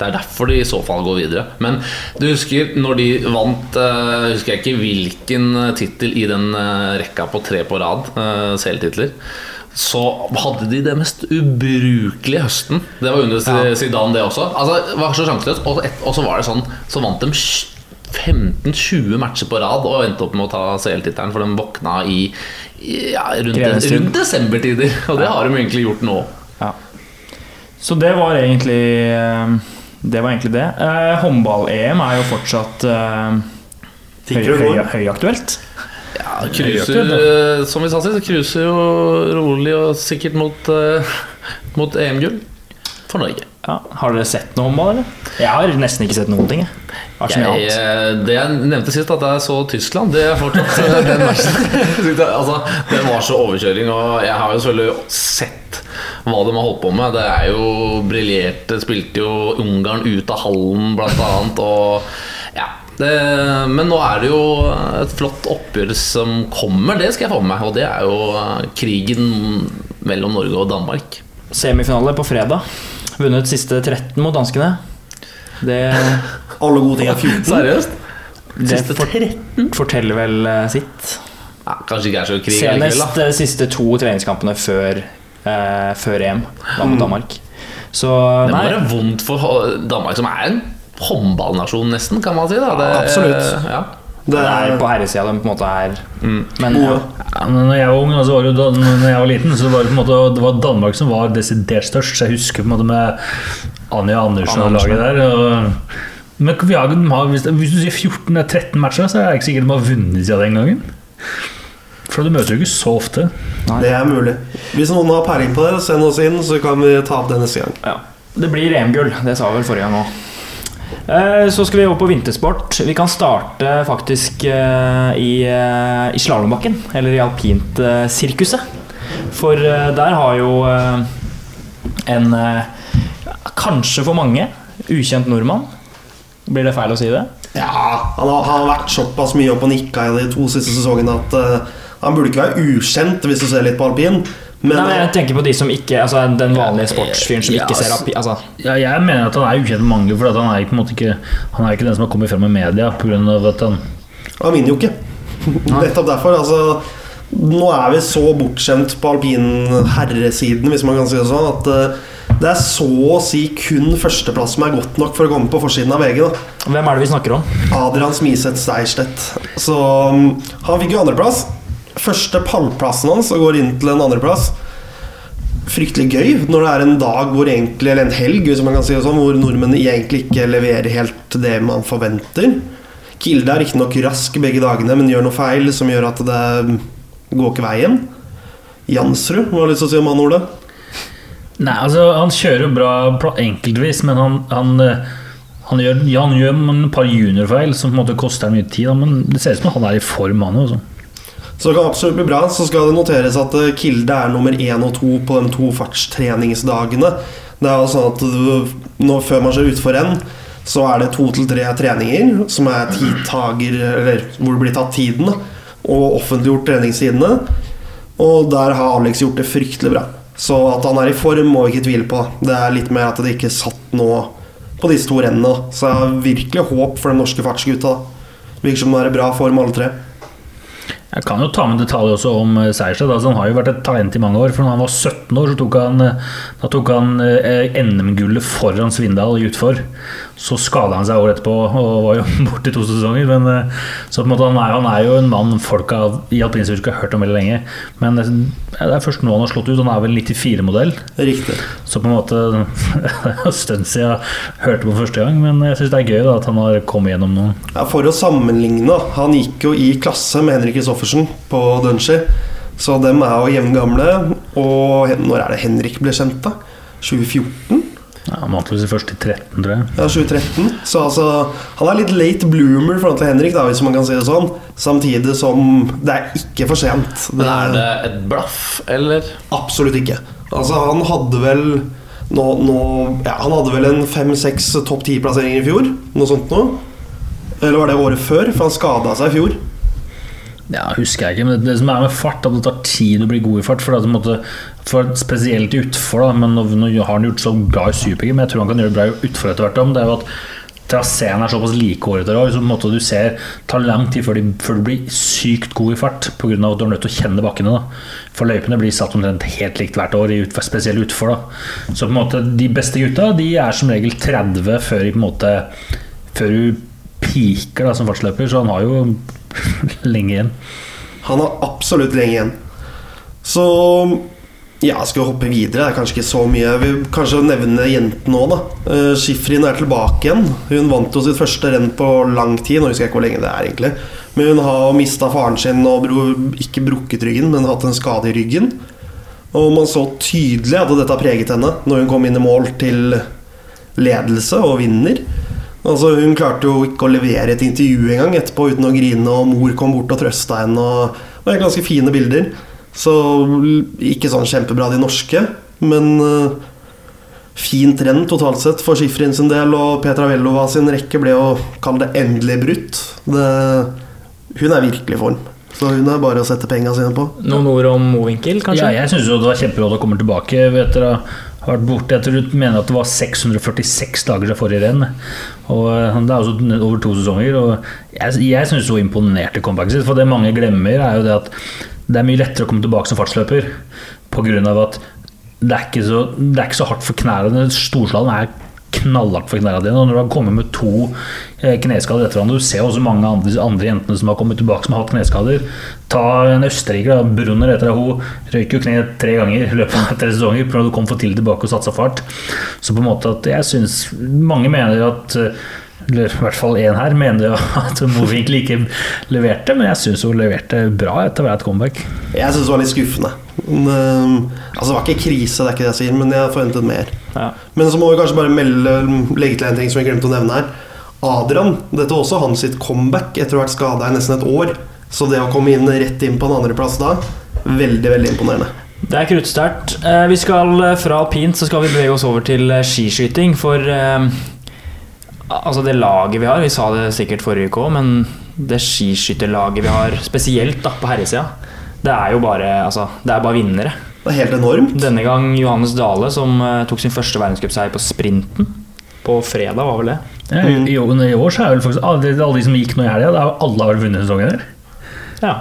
Det er derfor de i så fall går videre. Men du husker når de vant uh, Husker jeg ikke hvilken tittel i den eh, rekka på tre på rad, uh, CL-titler. Så hadde de det mest ubrukelige høsten. Det var under Ja. Zidane, det også. Altså, det var så sjanseløst. Og, så var det sånn Så vant de 15-20 matcher på rad og endte opp med å ta CL-tittelen, for de våkna i, i ja, rundt, rundt desembertider. Og det har de egentlig gjort nå. Ja. Så det var egentlig eh, Det var egentlig det. Eh, Håndball-EM er jo fortsatt eh, høy, høy, høyaktuelt. Ja, cruiser, eh, som vi sa sist, cruiser jo rolig og sikkert mot, eh, mot EM-gull for Norge. Ja. Har dere sett noe håndball, eller? Jeg har nesten ikke sett noen ting. Jeg. Jeg, eh, det jeg nevnte sist, at jeg så Tyskland, det er fortsatt eh, den matchen. altså, det var så overkjøring, og jeg har jo selvfølgelig sett hva de har holdt på med. Det er jo briljerte. Spilte jo Ungarn ut av hallen, blant annet. Og ja det, men nå er det jo et flott oppgjør som kommer, det skal jeg få med meg. Og det er jo eh, krigen mellom Norge og Danmark. Semifinale på fredag. Vunnet siste 13 mot danskene. Det, Alle gode ting er 14. Seriøst? det Siste 13? forteller vel eh, sitt. Ja, kanskje ikke er så krig Senest de siste to treningskampene før, eh, før EM, da mot Danmark. Så Det må nei, være vondt for Danmark, som er en håndballnasjon, nesten, kan man si. Da. Det, absolutt. Ja. Det er på herresida de på en måte er Mm. Men ja. Ja, men når jeg var ung, altså var det, jo når jeg var liten, så var det på en måte Det var Danmark som var desidert størst. Så jeg husker på en måte med Anja Andersen og Anja laget der. Og, men vi har, hvis, hvis du sier 14 eller 13 matcher, så er det ikke sikkert de har vunnet siden den gangen. For du møter jo ikke så ofte. Det er mulig. Hvis noen har peiling på det, send oss inn, så kan vi ta opp det neste gang. Ja. Det blir EM-gull, det sa vi vel forrige gang òg. Så skal vi over på vintersport. Vi kan starte faktisk eh, i, eh, i slalåmbakken, eller i alpintsirkuset. For eh, der har jo eh, en eh, kanskje for mange ukjent nordmann Blir det feil å si det? Ja, han har, han har vært såpass mye opp og nikka i de to siste sesongene at eh, han burde ikke være ukjent hvis du ser litt på alpin. Men Nei, men jeg tenker på de som ikke Altså den vanlige sportsfyren som Ja, ikke ser altså- alpin altså, Ja, jeg mener at han er ukjent med mange, for at han er ikke, på en måte ikke, han er ikke den som har kommet frem i media pga. at han han vinner jo ikke. Nettopp derfor. Altså, nå er vi så bortskjemt på alpinherresiden, hvis man kan si det sånn, at eh, det er så å si kun førsteplass som er godt nok for å komme på forsiden av VG. Da. Hvem er det vi snakker om? Adrian Smiseth Seierstedt. Så um, han fikk jo andreplass. Første pallplassen hans og går inn til en andreplass. Fryktelig gøy når det er en dag hvor egentlig, eller en helg hvis man kan si det sånn, hvor nordmenn egentlig ikke leverer helt det man forventer. Kilde er riktignok rask begge dagene, men gjør noe feil som gjør at det går ikke veien. Jansrud, hva har du lyst til å si om han, Ole? Nei, altså Han kjører bra enkeltvis, men han, han, eh, han, gjør, ja, han gjør et par juniorfeil som på en måte koster mye tid. Men det ser ut som han er i form, han også. Så det kan absolutt bli bra. Så skal det noteres at eh, Kilde er nummer én og to på de to fartstreningsdagene. Det er jo sånn at du, nå, før man ser utfor renn, så er det to til tre treninger som er tidtager, eller hvor det blir tatt tiden, og offentliggjort treningstidene. Og der har Alex gjort det fryktelig bra. Så at han er i form, må vi ikke tvile på. Det er litt mer at det ikke satt nå på disse to rennene. Så jeg har virkelig håp for de norske fartsgutta. Virker som det er i bra form, alle tre. Jeg kan jo ta med detaljer også om eh, Seierstad. Altså, han har jo vært et talent i mange år. For når han var 17 år, så tok han, eh, da tok han eh, NM-gullet foran Svindal utfor. Så skada han seg året etterpå og var jo borte i to sesonger. Men, eh, så på en måte, han, er, han er jo en mann folk av, i alpinstyrke har hørt om veldig lenge. Men det, er først nå han har slått ut. Han er vel 94-modell. Riktig. Så på en måte Det en stund siden jeg hørte på første gang, men jeg syns det er gøy da, at han har kommet gjennom noen. Ja, for å sammenligne, han gikk jo i klasse med Henrik Kristoffersen på Dunshire. Så dem er jo jevngamle. Og når er det Henrik ble kjent, da? 2014? Ja, han vant vel først i 13, tror jeg. Ja, 2013. Så altså, han er litt late bloomer i forhold til Henrik, da, hvis man kan si det sånn. Samtidig som det er ikke for sent. Men er det et blaff, eller? Absolutt ikke. Altså, han hadde vel nå, nå, ja, Han hadde vel en fem-seks topp ti-plasseringer i fjor. Noe sånt noe. Eller var det året før? For han skada seg i fjor. Ja, husker jeg ikke, men det som er med fart, at det tar tid å bli god i fart. For, det måtte, for Spesielt utfor, men nå, nå har han gjort så bra i super-G, men jeg tror han kan gjøre det bra utfor etter hvert. Det er jo at traseen er såpass likårete så på måte du ser tar lang tid før, du blir sykt god i fart, pga. at du er nødt til å kjenne bakkene. da For løypene blir satt omtrent helt likt hvert år, i ut, spesielt utfor. da Så på en måte de beste gutta De er som regel 30 før på en måte Før du piker da som fartsløper, så han har jo lenge igjen. Han har absolutt lenge igjen. Så ja, skal vi hoppe videre? Det er kanskje ikke så mye. Jeg vil kanskje nevne jentene òg, da. Uh, Shifrin er tilbake igjen. Hun vant jo sitt første renn på lang tid. Nå husker jeg ikke hvor lenge det er, egentlig. Men hun har mista faren sin og ikke brukket ryggen, men hatt en skade i ryggen. Og man så tydelig at dette har preget henne når hun kom inn i mål til ledelse og vinner. Altså Hun klarte jo ikke å levere et intervju engang etterpå uten å grine, og mor kom bort og trøsta henne. Og, det var ganske fine bilder. Så ikke sånn kjempebra de norske, men uh, fin trend totalt sett for Schifrin sin del. Og Petra Vellova sin rekke ble å kalle det endelig brutt. Det, hun er virkelig i form. Så hun er bare å sette penga sine på. Noen ord om Mowinckel, kanskje? Ja, jeg syns det var kjempebra at hun kommer tilbake. Etter å ha vært borte Jeg tror du mener at det var 646 dager til forrige renn. Og eh, Det er altså over to sesonger. Og jeg, jeg syns hun imponerte comebacket sitt. For det mange glemmer, er jo det at det er mye lettere å komme tilbake som fartsløper pga. at det er, så, det er ikke så hardt for knærne. Storslalåm er knallhardt for knærne dine. Og når du har kommet med to eh, kneskader etter hverandre Du ser også mange andre, andre jentene som har kommet tilbake som har hatt kneskader. Ta en østerriker, Brunner etter at hun røyk jo kneet tre ganger i løpet av tre sesonger pga. at hun kom for tidlig tilbake og satsa fart. Så på en måte at jeg syns Mange mener at eller i hvert fall én her, mener at Movink ikke leverte, men jeg syns hun leverte bra etter hvert comeback. Jeg syns det var litt skuffende. Men, altså, det var ikke krise, det er ikke det jeg sier, men jeg forventet mer. Ja. Men så må vi kanskje bare melde, legge til en ting som jeg glemte å nevne her. Adrian, dette var også hans sitt comeback etter å ha vært skada i nesten et år. Så det å komme inn rett inn på en andreplass da, veldig, veldig imponerende. Det er kruttsterkt. Eh, vi skal fra alpint så skal vi bevege oss over til eh, skiskyting. For eh, altså det laget vi har, vi sa det sikkert forrige uke òg, men det skiskytterlaget vi har, spesielt da på herresida, det er jo bare, altså, det er bare vinnere. Det er helt enormt. Denne gang Johannes Dale, som uh, tok sin første verdenscupseier på sprinten. På fredag, var vel det? Ja, i, i, I år så er vel faktisk alle, alle de som gikk nå i helga, alle har vel vunnet sesongen her. Ja.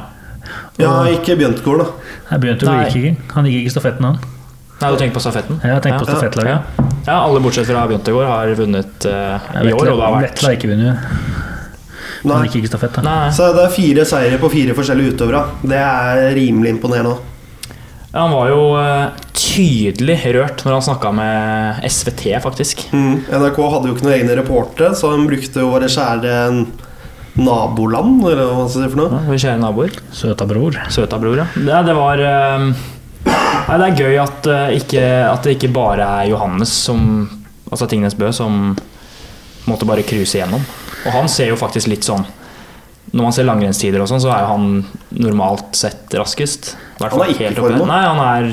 Ja, ikke Bjøntgård, da. Nei, Bjøntgård gikk ikke. Han gikk ikke stafetten, han. Nei, du tenker på stafetten? Ja, jeg tenker på stafettlaget. Ja. ja, alle bortsett fra Bjøntegård har vunnet uh, i år. Og det har vært Vetle ikke vunnet. Nei. Han gikk ikke stafett, da. Så det er fire seire på fire forskjellige utøvere. Det er rimelig imponerende. Ja, Han var jo eh, tydelig rørt når han snakka med SVT, faktisk. Mm. NRK hadde jo ikke noen egne reportere, så han brukte jo våre kjære naboland, eller hva skal jeg si for noe. Ja, Våre kjære naboer. Søta bror. Søta bror, ja. Det, det var eh, Nei, det er gøy at, eh, ikke, at det ikke bare er Johannes som Altså Tingnes Bø som måtte bare cruise igjennom. Og han ser jo faktisk litt sånn Når man ser langrennstider og sånn, så er han normalt sett raskest. I hvert Han er fall ikke i helt form nå. Nei, han er,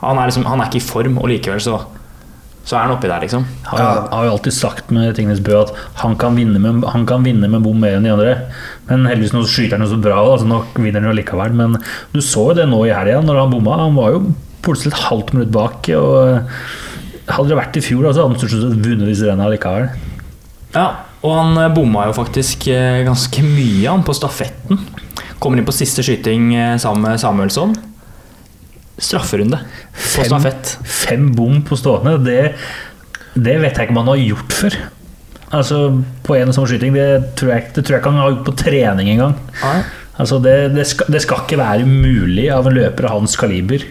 han, er liksom, han er ikke i form, og likevel så, så er han oppi der, liksom. Han, ja, jeg har jo alltid sagt med Tingnes Bø at han kan vinne med, han kan vinne med bom mer enn de andre. Men heldigvis nå skyter han jo så bra, altså nå vinner han jo likevel. Men du så jo det nå i helga, når han bomma. Han var jo plutselig et halvt minutt bak. Og hadde det vært i fjor, da, så hadde han vunnet disse rennene likevel. Ja, og han eh, bomma jo faktisk eh, ganske mye han på stafetten. Kommer inn på siste skyting eh, sammen med Samuelsson. Strafferunde på Fem. stafett. Fem bom på stående, det, det vet jeg ikke om han har gjort før. Altså På en sånn skyting, det tror jeg, det tror jeg ikke han har gjort på trening engang. Altså det, det, skal, det skal ikke være mulig av en løper av hans kaliber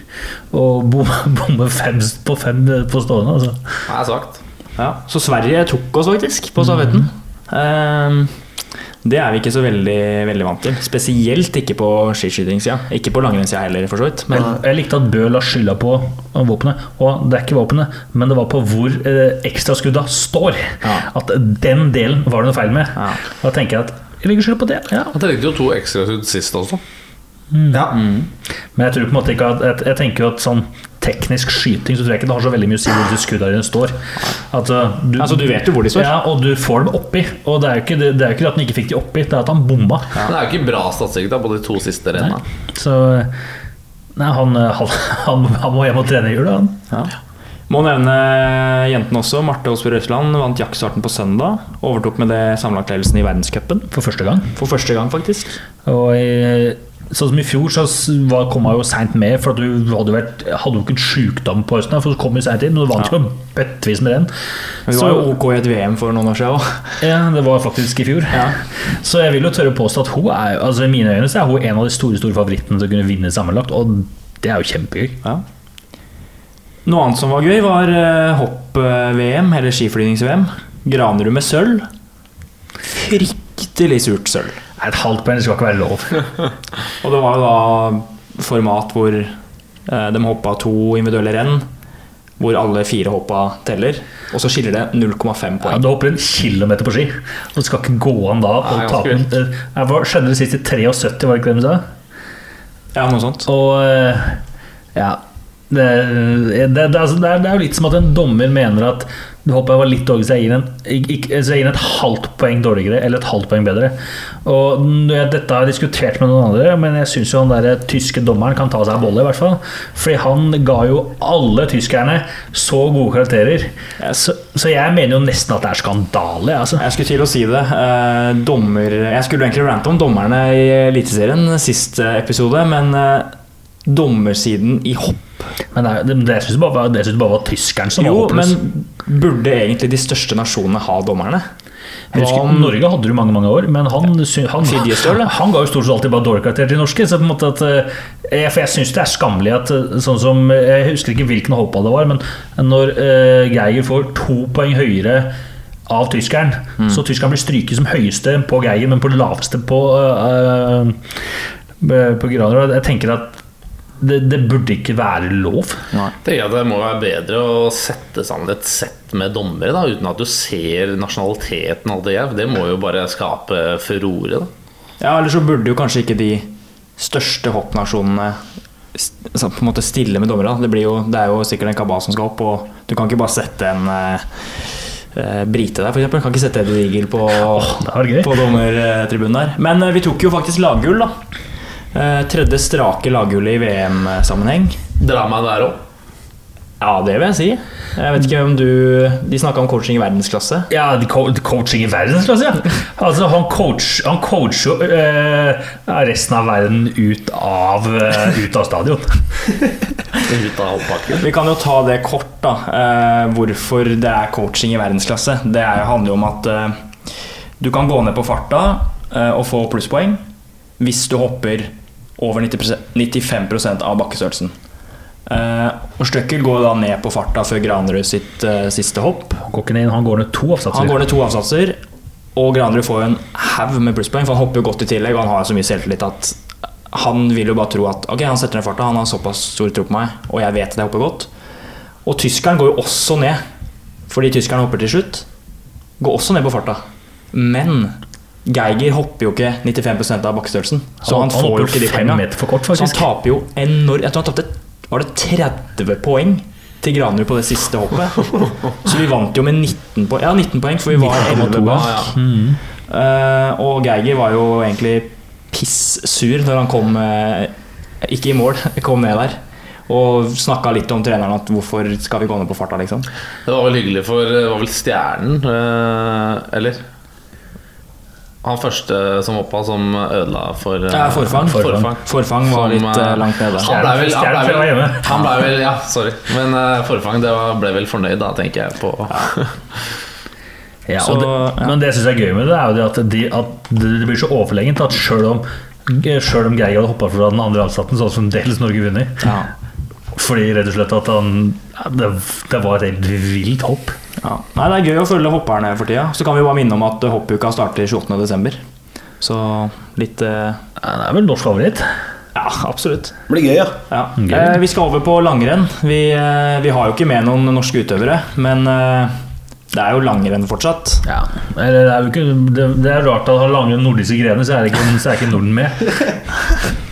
å bomme, bomme fem på fem på stående. Altså. Det er sagt. Ja, så Sverige tok oss faktisk på stafetten. Ehm, det er vi ikke så veldig, veldig vant til. Spesielt ikke på skiskytingssida. Ikke på langrennssida heller, for så vidt. Men Jeg likte at Bø la skylda på våpenet. Og det er ikke våpenet, men det var på hvor eh, ekstraskudda står. Ja. At den delen var det noe feil med. Ja. Da tenker jeg at jeg legger skylda på det. Ja. Jeg trengte jo to ekstraskudd sist også. Ja. Men jeg tror på en måte ikke at Jeg, jeg tenker jo at sånn teknisk skyting, så tror jeg ikke det har så veldig mye å si hvor disse skuddene står. At, uh, du, Altså, du vet jo hvor de står. Ja, og du får dem oppi. Og det er jo ikke det, det er jo ikke at han ikke fikk de oppi, det er at han bomma. Ja. det er jo ikke bra statistikk da på de to siste rennene. Så Nei, han, han, han, han må hjem og trene i jula, han. Ja. Må nevne jentene også. Marte Aasbø Røsland vant jaktstarten på søndag. Overtok med det sammenlagtledelsen i verdenscupen. For første gang. For første gang, faktisk. Og i, sånn som i fjor, så var, kom jeg jo seint med, for du hadde, vært, hadde jo ikke en sjukdom på høsten. For du kom jo seint inn, og du vant jo bøttevis med den. Vi Så- var jo OK i et VM for noen år siden òg. Ja, det var faktisk i fjor. Ja. Så jeg vil jo tørre å påstå at hun er altså i mine øyne så er hun en av de store store favorittene til å kunne vinne sammenlagt, og det er jo kjempegøy. Ja. Noe annet som var gøy, var eh, hopp-VM, eller skiflygings-VM. Granerud med sølv. Fryktelig surt sølv. Et halvt poeng skal ikke være lov. Og det var jo da format hvor eh, de hoppa to individuelle renn. Hvor alle fire hoppa teller. Og så skiller det 0,5 poeng. Ja, du hopper en kilometer på ski, og det skal ikke gå an da å tape en- eh, Hva skjedde det sist i 73, var det ikke det du sa? Ja, noe sånt. Og eh, ja det, det, det, altså, det, er, det er jo litt som at en dommer mener at du håper jeg var litt dårlig, så jeg gir en, jeg gir en et halvt poeng dårligere eller et halvt poeng bedre. Og Dette har jeg diskutert med noen andre, men jeg syns den der tyske dommeren kan ta seg en bolle. i hvert fall Fordi han ga jo alle tyskerne så gode karakterer. Så, så jeg mener jo nesten at det er skandale. Altså. Jeg skulle til å si det. Eh, dommer Jeg skulle egentlig rante om dommerne i Eliteserien sist eh, episode, men eh, dommersiden i hopp Men det, det, det syns bare, det synes bare var tyskeren som Jo, var hoppløs. men burde egentlig de største nasjonene ha dommerne? Jeg husker, han, Norge hadde du mange mange år, men han, han, han ga jo stort sett alltid bare dårlig karakter til norske. Så på en måte at, jeg, for jeg syns det er skammelig at eh, sånn som Jeg husker ikke hvilken hoppball det var, men når uh, Geiger får to poeng høyere av tyskeren, Mm. så tyskeren blir stryket som høyeste på Geiger, men på laveste på, uh, på Graner. Jeg tenker at det, det burde ikke være lov. jeg Det må være bedre å sette sammen et sett med dommere da, uten at du ser nasjonaliteten. og alt Det. Det må jo bare skape furore. da. Ja, Eller så burde jo kanskje ikke de største hoppnasjonene altså på en måte stille med dommere. Det, jo, det er jo sikkert en kabal som skal opp, og du kan ikke bare sette en eh, eh, brite der, f.eks. Kan ikke sette Eddie Eagle på, oh, på dommertribunen der. Men eh, vi tok jo faktisk laggull, da. Eh, tredje strake laghullet i VM-sammenheng. Dra der òg. Ja, det vil jeg si. Jeg vet ikke om du De snakka om coaching i verdensklasse. Ja, co coaching i verdensklasse, ja. Altså, han, coach, han coacher jo eh, resten av verden ut av, eh, ut av stadion. Ut av hoppbakken. Vi kan jo ta det kort, da. Eh, hvorfor det er coaching i verdensklasse. Det er, handler jo om at eh, du kan gå ned på farta eh, og få plusspoeng hvis du hopper over 90%, 95 av bakkestørrelsen. Uh, og Støkkel går da ned på farta før Granerud sitt uh, siste hopp. Går ned, han går ned to avsatser. Han går ned to avsatser, og Granerud får jo en haug med plusspoeng, for han hopper jo godt i tillegg, og han har så mye selvtillit at han vil jo bare tro at ok, han setter ned farta, han har såpass stor tro på meg, og jeg vet at jeg hopper godt. Og tyskeren går jo også ned, fordi tyskeren hopper til slutt. Går også ned på farta. Men Geiger hopper jo ikke 95% av bakkestørrelsen, så han, får hopper jo ikke de pengene poengene. Så han taper jo enormt Jeg tror han tapte var det 30 poeng til Granerud på det siste hoppet. Så vi vant jo med 19 poeng. Ja, 19 poeng, for vi var 11 bak. Ja, Uh, og Geiger var jo egentlig pissur når han kom uh, Ikke i mål, kom ned der. Og snakka litt om treneren at hvorfor skal vi gå ned på farta, liksom. Det var vel hyggelig for Det var vel Stjernen, uh, eller? Han første som hoppa, som ødela for eh, Ja, forfang. forfang. Forfang var Som, litt eh, eh, langt nede. Han ble vel, han ble vel, han ble vel Ja, sorry. Men uh, Forfang det var, ble vel fornøyd, da, tenker jeg på. Ja, Så, det, ja. Men det jeg er gøy med det, er jo det at, de, at det blir så overlegent at sjøl om selv om Geir hadde hoppa fra den andre avsatten, så hadde fremdeles Norge vunnet. Ja. Fordi rett og slett at han det, det var et helt vilt hopp. Ja. Nei, det er gøy å følge hopperne for tida. Så kan vi bare minne om at hoppuka starter 28.12. Så litt eh, Det er vel norsk favoritt. Ja, absolutt. Det blir gøy, ja. Ja. Gøy. Eh, vi skal over på langrenn. Vi, eh, vi har jo ikke med noen norske utøvere, men eh, det er jo langrenn fortsatt. Ja, eller det er jo ikke Det, det er rart at han har langrenn nordiske grener, så er, det ikke, så er ikke Norden med.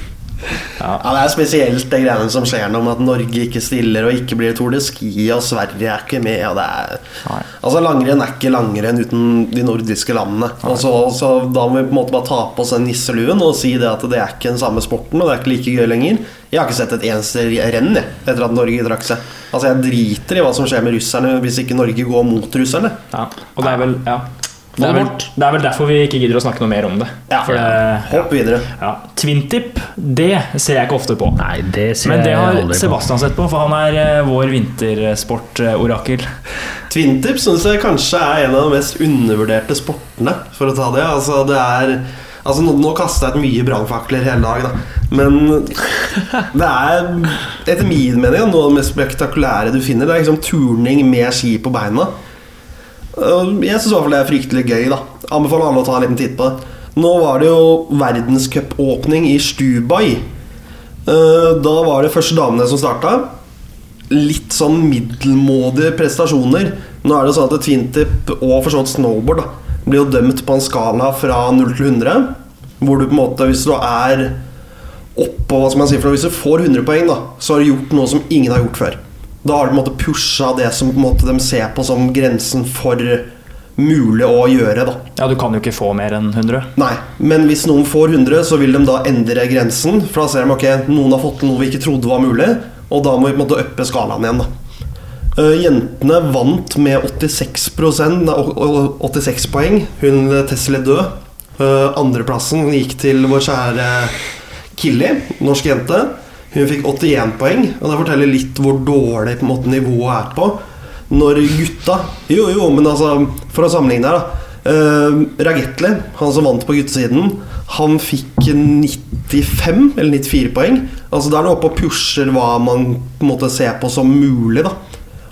Ja, Det er spesielt det greiene som skjer nå med at Norge ikke stiller og ikke blir Tour de Ski, og Sverige er ikke med. Og det er, Nei. altså Langrenn er ikke langrenn uten de nordiske landene. Og så, Da må vi på en måte bare ta på oss den nisseluen og si det at det er ikke den samme sporten, og det er ikke like gøy lenger. Jeg har ikke sett et eneste renn jeg, etter at Norge trakk seg. Altså Jeg driter i hva som skjer med russerne hvis ikke Norge går mot russerne. Ja. Og det er vel ja. Det, er vel, det er vel derfor vi ikke gidder å snakke noe mer om det. Ja, For det Hopp videre. ja. Twintip, det ser jeg ikke ofte på. Nei, det ser Men det jeg har Sebastian på. Sett på, for han er eh, vår vintersportorakel. Twintip syns jeg kanskje er en av de mest undervurderte sportene, for å ta det. Altså, det er Altså, nå, nå kaster jeg ut mye brannfakler hele dag, da. Men det er etter min mening noe av det mest spektakulære du finner. Det er liksom turning med ski på beina. Jeg syns i hvert fall det er fryktelig gøy. da Anbefaler alle å ta en liten titt på det. Nå var det jo verdenscupåpning i Stubai. Eh, Da var det første damene som starta litt sånn middelmådige prestasjoner. Nå er det sånn at twintip og for så snowboard da, blir jo dømt på en skala fra 0 til 100. Hvor du på en måte, hvis du er oppå hva skal man si for Hvis du får 100 poeng, da så har du gjort noe som ingen har gjort før. Da har på måte pusha det som måte de ser på som grensen for mulig å gjøre. da Ja, du kan jo ikke få mer enn 100. Nei, men hvis noen får 100, så vil de da endre grensen. For da ser de ok, noen har fått til noe vi ikke trodde var mulig, og da må vi på en måte uppe skalaen igjen. da Uh, Jentene vant med 86, nei, o- o- 86 poeng. Hun Tesla død. Uh, Andreplassen gikk til vår kjære Killy, norsk jente. Hun fikk 81 poeng, og det forteller litt hvor dårlig på en måte, nivået er på. Når gutta Jo, jo, men altså, for å sammenligne her, da. Uh, Ragetli, han som vant på guttesiden, han fikk 95 eller 94 poeng. Altså Da er det oppe og pusher hva man måte ser på som mulig. da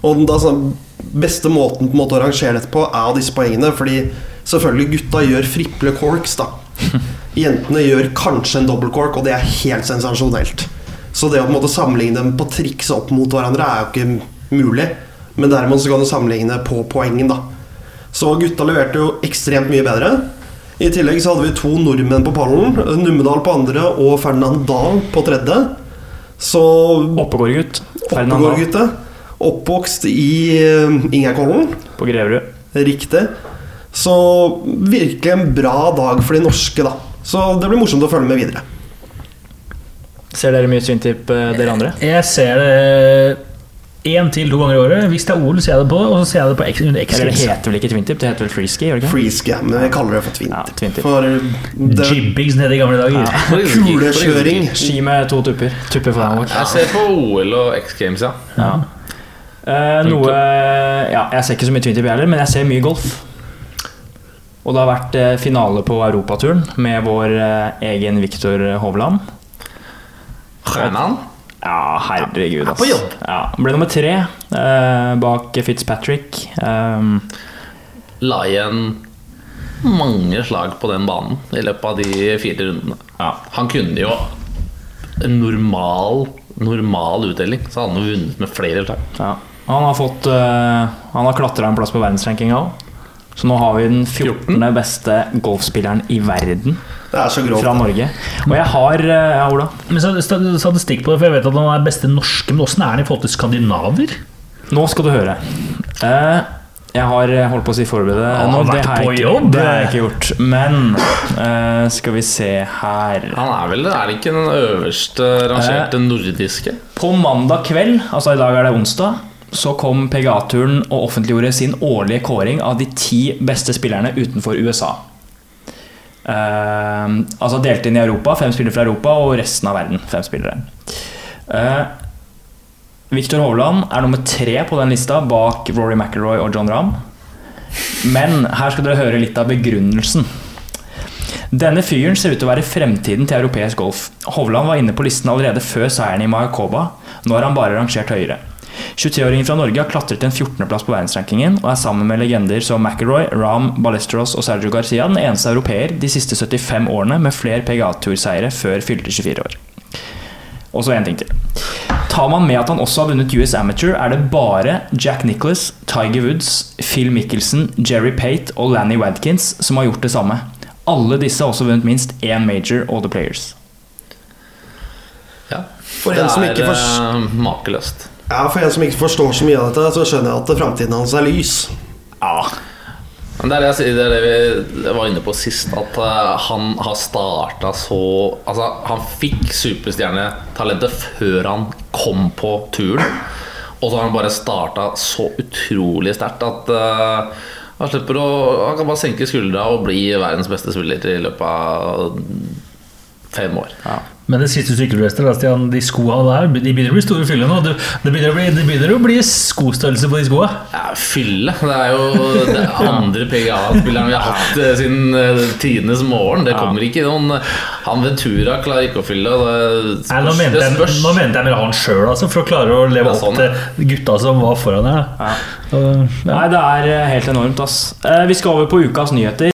Og da sånn, Beste måten på en måte å rangere dette på, er disse poengene. Fordi selvfølgelig gutta gjør friple corks. da Jentene gjør kanskje en double cork, og det er helt sensasjonelt. Så det å på en måte sammenligne dem på triks opp mot hverandre er jo ikke mulig. Men derimot så kan du sammenligne på poengen, da. Så gutta leverte jo ekstremt mye bedre. I tillegg så hadde vi to nordmenn på pallen. Numedal på andre og Ferdinand Dahl på tredje. Så Oppegårdgutt. Dahl Oppvokst i eh, Ingerkollen. på Greverud. Riktig. Så virkelig en bra dag for de norske, da. Så det blir morsomt å følge med videre. Ser dere mye Twintip, eh, dere andre? Jeg ser det én til to ganger i året. Hvis det er OL, ser jeg det på, og så ser jeg det på X, X Eller det heter vel ikke Twintip, det heter vel freeski? gjør det ikke? Freeski, men jeg kaller det for twintip. Ja, twintip. For det, Jibbings nede i gamle dager. kulekjøring Ski med to tupper. Tupper foran vår. Jeg ser på OL og X Games, ja. Ja. Eh, noe Ja, jeg ser ikke så mye Twintip, jeg heller, men jeg ser mye golf. Og det har vært eh, finale på Europaturen med vår eh, egen Viktor Hovland. Stjernan. Ja, herregud, ass. på jobb. Ja, ble nummer tre eh, bak Fitzpatrick. Um, La igjen mange slag på den banen i løpet av de fire rundene. ja. Han kunne jo en normal, normal utdeling, så hadde han jo vunnet med flere slag. Ja. Han har fått Han har klatra en plass på verdensrankinga òg. Så nå har vi den 14. beste golfspilleren i verden Det er så grovt. fra Norge. Og jeg har Ja, Ola? Men Statistikk på det, for jeg vet at han er beste norske, men åssen er han i forhold til skandinaver? Nå skal du høre. Eh, jeg har eh, holdt på å si forberede Han har nå, det vært har jeg på jobb. Det har jeg ikke gjort. Men eh, skal vi se her Han er vel Er det ikke den øverste rangerte nordiske? På mandag kveld, altså i dag er det onsdag, så kom PGA-turen og offentliggjorde sin årlige kåring av de ti beste spillerne utenfor USA. Eh, altså delt inn i Europa, fem spillere fra Europa, og resten av verden, fem spillere. Uh, Victor Hovland er nummer tre på den lista, bak Rory McIlroy og John Ramm. Men her skal dere høre litt av begrunnelsen. Denne fyren ser ut til å være fremtiden til europeisk golf. Hovland var inne på listen allerede før seieren i Mayakoba. Nå er han bare rangert høyere. 23-åringen fra Norge har klatret til en 14.-plass på verdensrankingen og er sammen med legender som McIlroy, Ram, Ballesteros og Sergio Garcia den eneste europeer de siste 75 årene med flere PGA-turseiere før fylte 24 år. Og så én ting til. Tar man med at han også har vunnet US Amateur, er det bare Jack Nicholas, Tiger Woods, Phil Mickelson, Jerry Pate og Lanny Wadkins som har gjort det samme. Alle disse har også vunnet minst én major all The Players. Ja. For det er forst... Eh, makeløst ja, for en som ikke forstår så mye av dette, så skjønner jeg at framtiden hans er lys. Ja Men det er det jeg sier, det er det vi var inne på sist, at eh, han har starta så Altså, han fikk superstjernetalentet før han kom på turen. Og så har han bare starta så utrolig sterkt at uh, han slipper å Han kan bare senke skuldra og bli verdens beste spiller i løpet av fem år. Men det siste sykkelbrøstet, da, Stian, de skoa der, de begynner å bli store fyller nå. Det det begynner å bli, det begynner å bli skostørrelse på de skoa. Ja, fylle. Det er jo det andre PGA-spilleren vi har hatt eh, siden eh, tidenes morgen. Det kommer ikke noen Han Ventura klarer ikke å fylle. Det Nei, nå, mente jeg, spørs. nå mente jeg mer han sjøl, altså, for å klare å leve Ja, sånn. opp til gutta som var foran deg. Ja. Ja. Nei, det er eh, helt enormt, ass. Eh, Vi skal over på ukas nyheter.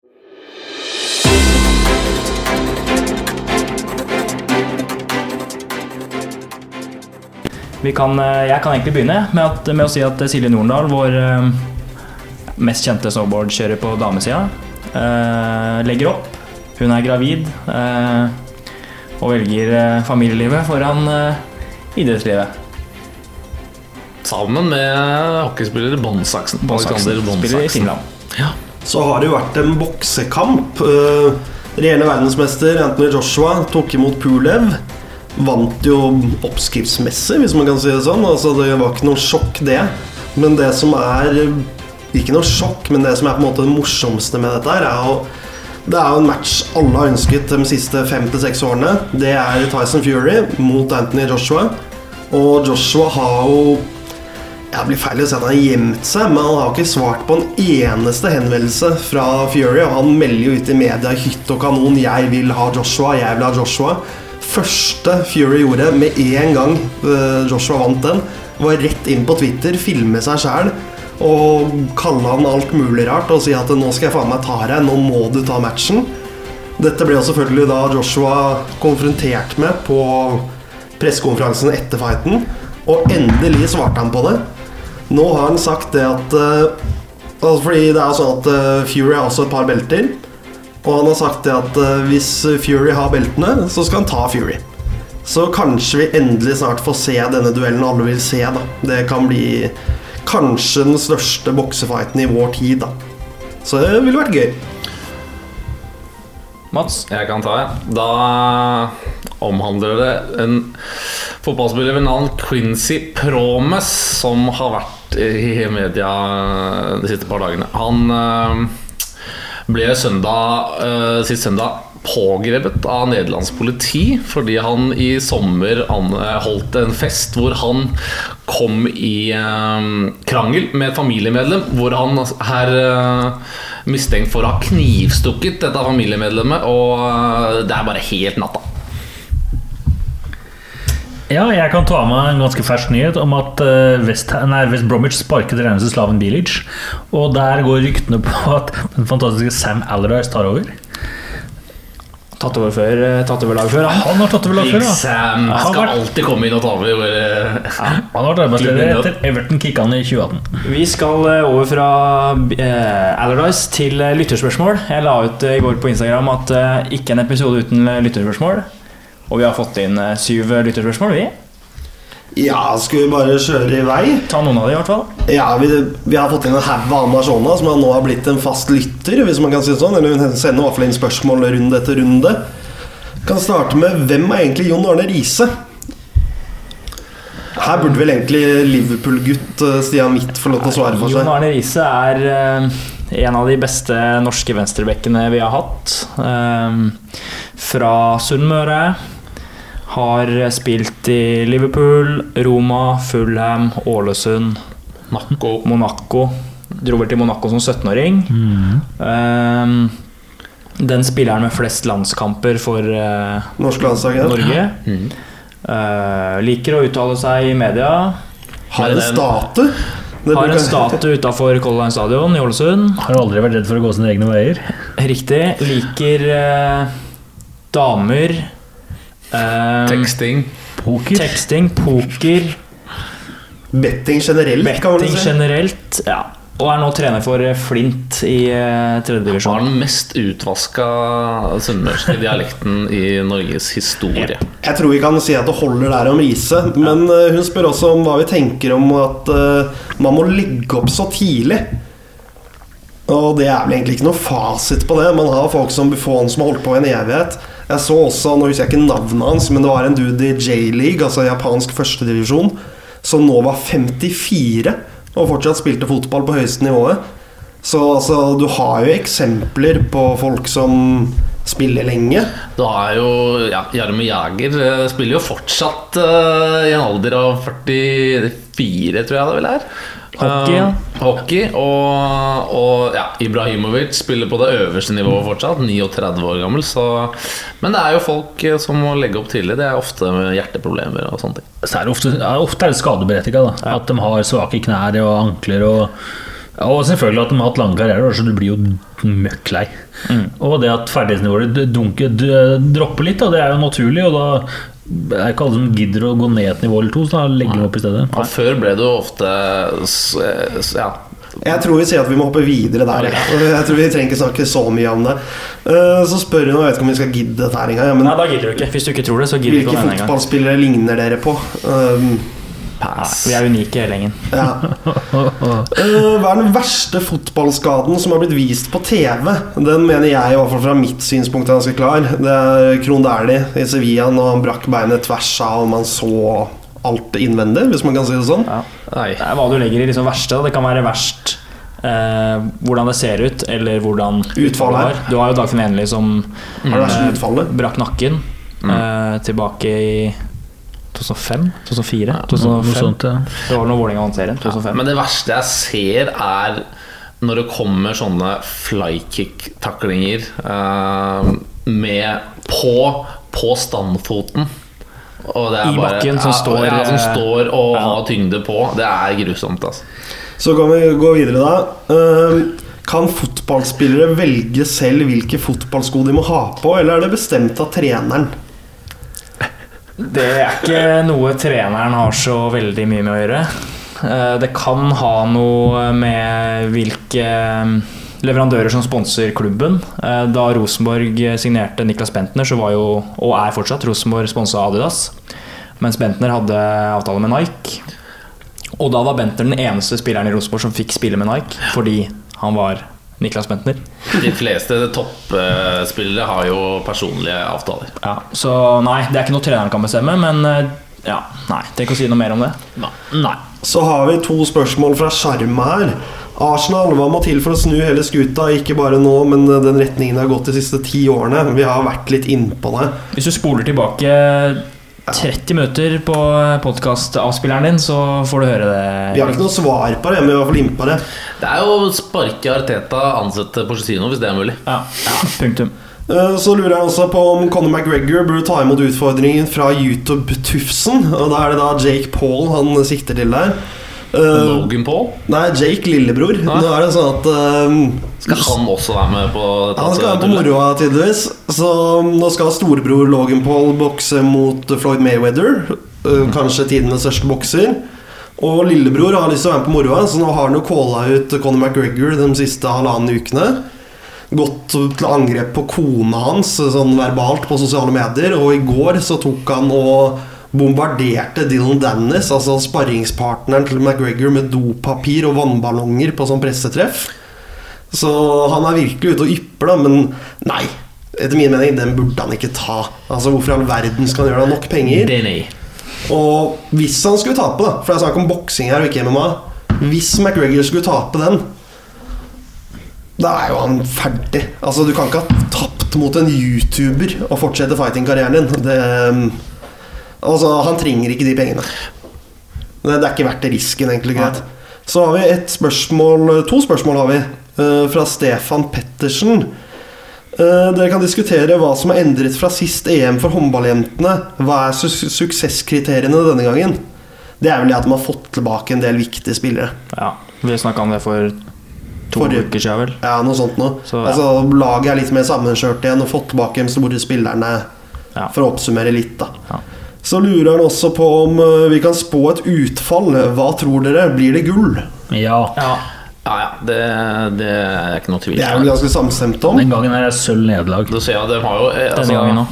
Kan, eh, jeg kan egentlig begynne med, at, med å si at Silje Norendal, vår eh, mest kjente snowboardkjører på damesida, eh, legger opp. Hun er gravid eh, og velger eh, familielivet foran eh, idrettslivet. Sammen med hockeyspiller Båndsaksen. Alexander Spiller i Båndsaksen. Finland. Så har det jo vært en boksekamp. Eh, Regjerende verdensmester Anthony Joshua tok imot Pulev. Vant jo oppskriftsmessig, hvis man kan si det sånn. Altså, det var ikke noe sjokk, det. Men det som er Ikke noe sjokk, men det som er på en måte det morsomste med dette, her er jo det er jo en match alle har ønsket de siste fem til seks årene. Det er Tyson Fury mot Anthony Joshua. Og Joshua har jo Jeg blir feil å si at han har gjemt seg, men han har ikke svart på en eneste henvendelse fra Fury. Og han melder jo ut i media hytt og kanon 'Jeg vil ha Joshua', 'jeg vil ha Joshua'. Første Fury gjorde med en gang eh, Joshua vant den, var rett inn på Twitter, filme seg sjæl og kalle han alt mulig rart og si at 'nå skal jeg faen meg ta deg, nå må du ta matchen'. Dette ble jo selvfølgelig da Joshua konfrontert med på pressekonferansen etter fighten, og endelig svarte han på det. Nå har han sagt det at eh, altså Fordi det er sånn at eh, Fury har også et par belter. Og han har sagt det at eh, hvis Fury har beltene, så skal han ta Fury. Så kanskje vi endelig snart får se denne duellen alle vil se. da Det kan bli kanskje den største boksefighten i vår tid. da Så det ville vært gøy. Mats? Jeg kan ta, jeg. Da omhandler det en fotballspiller ved navn Quincy Promes, som har vært i media de siste par dagene. Han eh, ble søndag, uh, sist søndag pågrepet av nederlandsk politi fordi han i sommer holdt en fest hvor han kom i uh, krangel med et familiemedlem, hvor han er uh, mistenkt for å ha knivstukket dette familiemedlemmet, og eh, det er bare helt natta. Ja, jeg kan ta med en ganske fersk nyhet om at eh, West, nei, West Bromwich sparket reneste Slaven Bilic. Og der går ryktene på at den fantastiske Sam Allardyce tar over. Tatt over før, eh, tatt over lag før, han. Han har tatt over lag før, ja. Sam Han skal vært- alltid komme inn og ta over. bare- Han har vært arbeidsledig etter Everton kicka han i 2018. Vi skal eh, over fra uh, Allardyce til lytterspørsmål. Jeg la ut i går på Instagram at uh, ikke en episode uten lytterspørsmål. Og vi har fått inn eh, syv eh, lytterspørsmål, vi. Ja, skal vi bare kjøre i vei? Ta noen av de, i hvert fall. Ja, vi, vi har fått inn en haug av Amazona som nå har blitt en fast lytter, hvis man kan si det sånn. Eller hun sender i hvert fall inn spørsmål runde etter runde. Kan starte med hvem er egentlig Jon Arne Riise? Her burde vel egentlig Liverpool-gutt eh, Stian Mitt få lov til å svare for seg. Jon. Arne Riise er en av de beste norske venstrebekkene vi har hatt. Fra Sunnmøre. Har spilt i Liverpool, Roma, Fulham, Ålesund, Monaco. Monaco. Dro vel til Monaco som 17-åring. Eh, den spilleren med flest landskamper for uh, Norsk landslag. Ja. Norge. Mm. Uh, liker å uttale seg i media. Har en statue. Det Har en statue utafor Color Line Stadion i Ålesund. Har aldri vært redd for å gå sine egne veier. Riktig. Liker eh, damer. Eh, Teksting. Poker. teksting, poker, Betting generelt, kan man betting si. generelt. Ja. Og er nå trener for Flint i uh, Har tredjedivisjon. den mest utvaska sunnmørske dialekten i Norges historie. Jeg tror vi kan si at det holder der om Riise. Men eh, hun spør også om hva vi tenker om at eh, man må legge opp så tidlig. Og det er vel egentlig ikke noe fasit på det. Man har folk som Buffon som har holdt på i en evighet. Jeg så også, nå husker jeg ikke navnet hans, men det var en dude i J-league, altså japansk førstedivisjon, som nå var 54 og fortsatt spilte fotball på høyeste nivået. Så altså, du har jo eksempler på folk som spiller lenge. Du har jo ja, Jarme Jager eh, spiller jo fortsatt uh, i en alder av 44, tror jeg det vel er. Hockey, ja. Um, hockey og, og ja, Ibrahimovic spiller på det øverste nivået fortsatt. 39 år gammel. Så, men det er jo folk eh, som må legge opp tidlig. Det er ofte med hjerteproblemer og sånne ting. Så er det ofte, ja, ofte er det skadeberettiga. At de har svake knær og ankler. Og, og selvfølgelig at de har hatt lange karrierer, så du blir jo møkk lei. Og det at ferdighetsnivået dunker, dropper litt, da, det er jo naturlig. Og da er ikke alle som gidder å gå ned et nivå eller to, så da legger vi opp i stedet. Og før ble det jo ofte ja, Jeg tror vi sier at vi må hoppe videre der. Jeg, jeg tror Vi trenger ikke snakke så mye om det. Eh, Så spør hun, og jeg vet ikke om vi skal gidde dette her engang, ja, Nei, da gidder du ikke. Hvis du ikke tror det, så gidder du hvilke ikke engang. fotballspillere ligner dere på? Um, Nei, Vi er unike hele gjengen. ja. Eh, Hva er den verste fotballskaden som har blitt vist på TV? Den mener jeg, i hvert fall fra mitt synspunkt, er ganske klar. Det er Krohn Dæhlie i Sevilla når han brakk beinet tvers av om man så alt innvendig, hvis man kan si det sånn. Ja. Nei. Det er hva du legger i liksom verste. Det kan være verst eh, hvordan det ser ut, eller hvordan Utfallet er. Du har jo Dagfinn Enli som mm. det eh, brakk nakken eh, tilbake i 2005? 2004? Ja, 2005. sånt, ja. Det var når Vålerenga vant serien. 2005. Men det verste jeg ser, er når det kommer sånne flykick-taklinger eh, med på, på standfoten. Og det er I bakken, som står, ja, som eh, står og ja. har tyngde på. Det er grusomt, altså. Så kan vi gå videre, da. Uh, Kan fotballspillere velge selv hvilke fotballsko de må ha på, eller er det bestemt av treneren? Det er ikke noe treneren har så veldig mye med å gjøre. Eh, Det kan ha noe med hvilke eh, leverandører som sponser klubben. Eh, Da Rosenborg signerte Niklas Bentner, så var jo, og er fortsatt, Rosenborg sponsa Adidas. Mens Bentner hadde avtale med Nike. Og da var Bentner den eneste spilleren i Rosenborg som fikk spille med Nike, fordi han var Niklas Bentner. De fleste toppspillere har jo personlige avtaler. Ja, så nei, det er ikke noe treneren kan bestemme, men eh, ja, nei, Tenk å si noe mer om det. Nei. Så har vi to spørsmål fra Sjarma her. Arsenal, hva må til for å snu hele skuta? Ikke bare nå, men den retningen det har gått de siste ti årene. Vi har vært litt innpå det. Hvis du spoler tilbake 30 minutter på podkastavspilleren din, så får du høre det. Vi har ikke noe svar på det, men vi er i hvert fall innpå det. Det er jo sparke Arteta, ansette Porcetino hvis det er mulig. Ja, ja, punktum. Eh, Så lurer jeg også på om Conor McGregor burde ta imot utfordringen fra YouTube-tufsen. Og da er det da Jake Paul han sikter til der. Eh, Logan Paul, Nei, Jake lillebror. Nei. Nå er det sånn at um, skal han også være med på dette? Han skal være på moroa, tydeligvis. Så nå skal storebror Logan Paul bokse mot Floyd Mayweather. øh, Kanskje tidenes største bokser. Og lillebror har lyst til å være med på moroa, så nå har han jo calla ut Conor McGregor de siste halvannen ukene. Gått til angrep på kona hans sånn verbalt på sosiale medier. Og i går så tok han og bombarderte Dylan Dennis, altså sparringspartneren til McGregor, med dopapir og vannballonger på sånn pressetreff. Så han er virkelig ute og ypper, da, men nei. Etter min mening, den burde han ikke ta. Altså, Hvorfor i all verden skal han gjøre det? Nok penger. Denny. Og hvis han skulle tape, da for det er snakk om boksing her og ikke MMA Hvis McGregor skulle tape den, da er jo han ferdig. Altså, Du kan ikke ha tapt mot en YouTuber og fortsette fighting-karrieren din. Det, altså, Han trenger ikke de pengene. Det, er ikke verdt risken, egentlig. greit Så har vi et spørsmål To spørsmål har vi eh, fra Stefan Pettersen. Eh, Dere kan diskutere hva som er endret fra sist EM for håndballjentene. Hva er su suksesskriteriene denne gangen? Det er vel det at man har fått tilbake en del viktige spillere. Ja, vi snakka om det for to Forrige- uker siden, vel. Ja, noe sånt noe. Så, ja. Altså, Laget er litt mer sammenskjørt igjen og fått tilbake de store spillerne. Ja. For å oppsummere litt, da. Ja. Så lurer han også på om eh, vi kan spå et utfall. Hva tror dere? Blir det gull? Ja. Ja, Ja, ja, det, det er ikke noe tvil. Det er jo ganske samstemt om. Den gangen er det sølv nederlag. Det ser jo, de har jo eh, altså.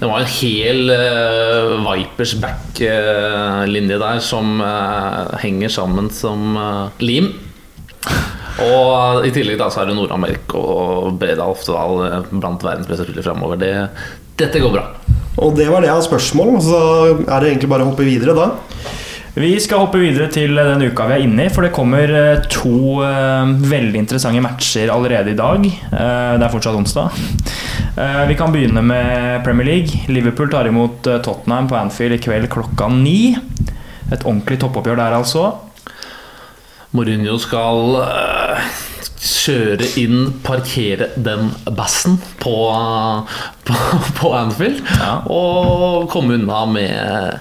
Det var en hel uh, Vipers back-linje der som uh, henger sammen som uh, lim. Og i tillegg da så er det Nord-Amerika og Breda Oftedal blant verdens beste spillere framover. Det, dette går bra. Og det var det jeg har spørsmål, så er det egentlig bare å hoppe videre da. Vi skal hoppe videre til den uka vi er inne i, for det kommer eh, to eh, veldig interessante matcher allerede i dag. Eh, det er fortsatt onsdag. Eh, vi kan begynne med Premier League. Liverpool tar imot eh, Tottenham på Anfield i kveld klokka ni. Et ordentlig toppoppgjør der, altså. Mourinho skal eh, kjøre inn, parkere den bassen på, på, på Anfield. Ja. Og komme unna med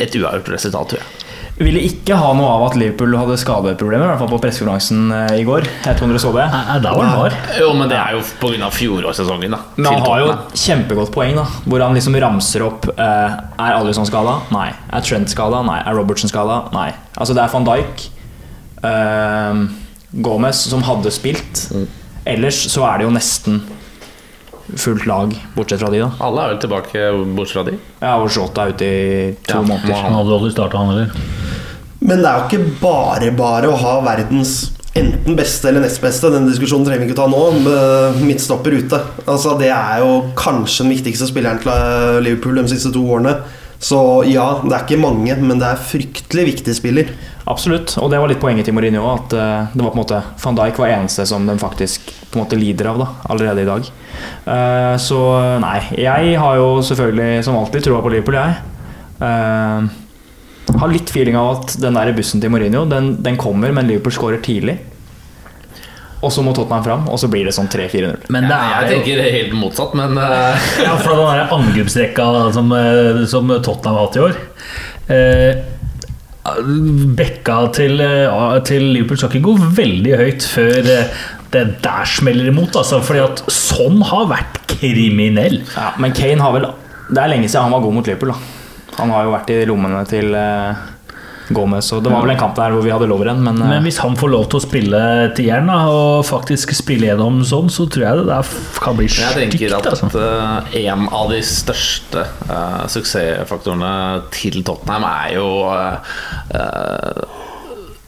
et uavgjort resultat, tror jeg. Ville ikke ha noe av at Liverpool hadde skadeproblemer, i hvert fall på pressekonferansen eh, i går. Jeg tror dere så det. Nei, Da var den var. Jo, men det er jo pga. fjorårssesongen, da. Men han har jo et kjempegodt poeng, da hvor han liksom ramser opp eh, Er Alison skada? Nei. Er Trent skada? Nei. Er Robertson skada? Nei. Altså, det er van Dijk, eh, Gomez, som hadde spilt. Ellers så er det jo nesten fullt lag, bortsett fra de, da. Alle er vel tilbake, bortsett fra de. Ja, og Shota er ute i to Ja, måneder. Han hadde aldri starta, han heller. Men det er jo ikke bare bare å ha verdens enten beste eller nest beste. Den diskusjonen trenger vi ikke ta nå. Midtstopper ute. Altså, det er jo kanskje den viktigste spilleren til eh, Liverpool de siste to årene. Så ja, det er ikke mange, men det er fryktelig viktig spiller. Absolutt, og det var litt poenget til Mourinho. At eh, det var på en måte van Dijk var eneste som de faktisk på en måte lider av da, allerede i dag. Eh, så nei, jeg har jo selvfølgelig som alltid troa på Liverpool, jeg. Eh, har litt feeling av at den der bussen til Mourinho den, den kommer, men Liverpool skårer tidlig. Og så må Tottenham fram, og så blir det sånn 3-4-0. Men det jeg er jo tenker helt motsatt, men Ja, fra den der angrepsrekka som, som Tottenham har hatt i år eh, Bekka til, eh, til Liverpool skal ikke gå veldig høyt før eh, det der smeller imot. Altså, fordi at sånn har vært kriminell. Ja, men Kane har vel Det er lenge siden han var god mot Liverpool. da Han har jo vært i lommene til eh, Gomez, og det var vel en kamp der hvor vi hadde loveren, men, eh, Men hvis han får lov til å spille tieren da, og faktisk spille gjennom sånn, så tror jeg det der kan bli jeg tenker at Altså. eh, en av de største uh, suksessfaktorene til Tottenham er jo uh,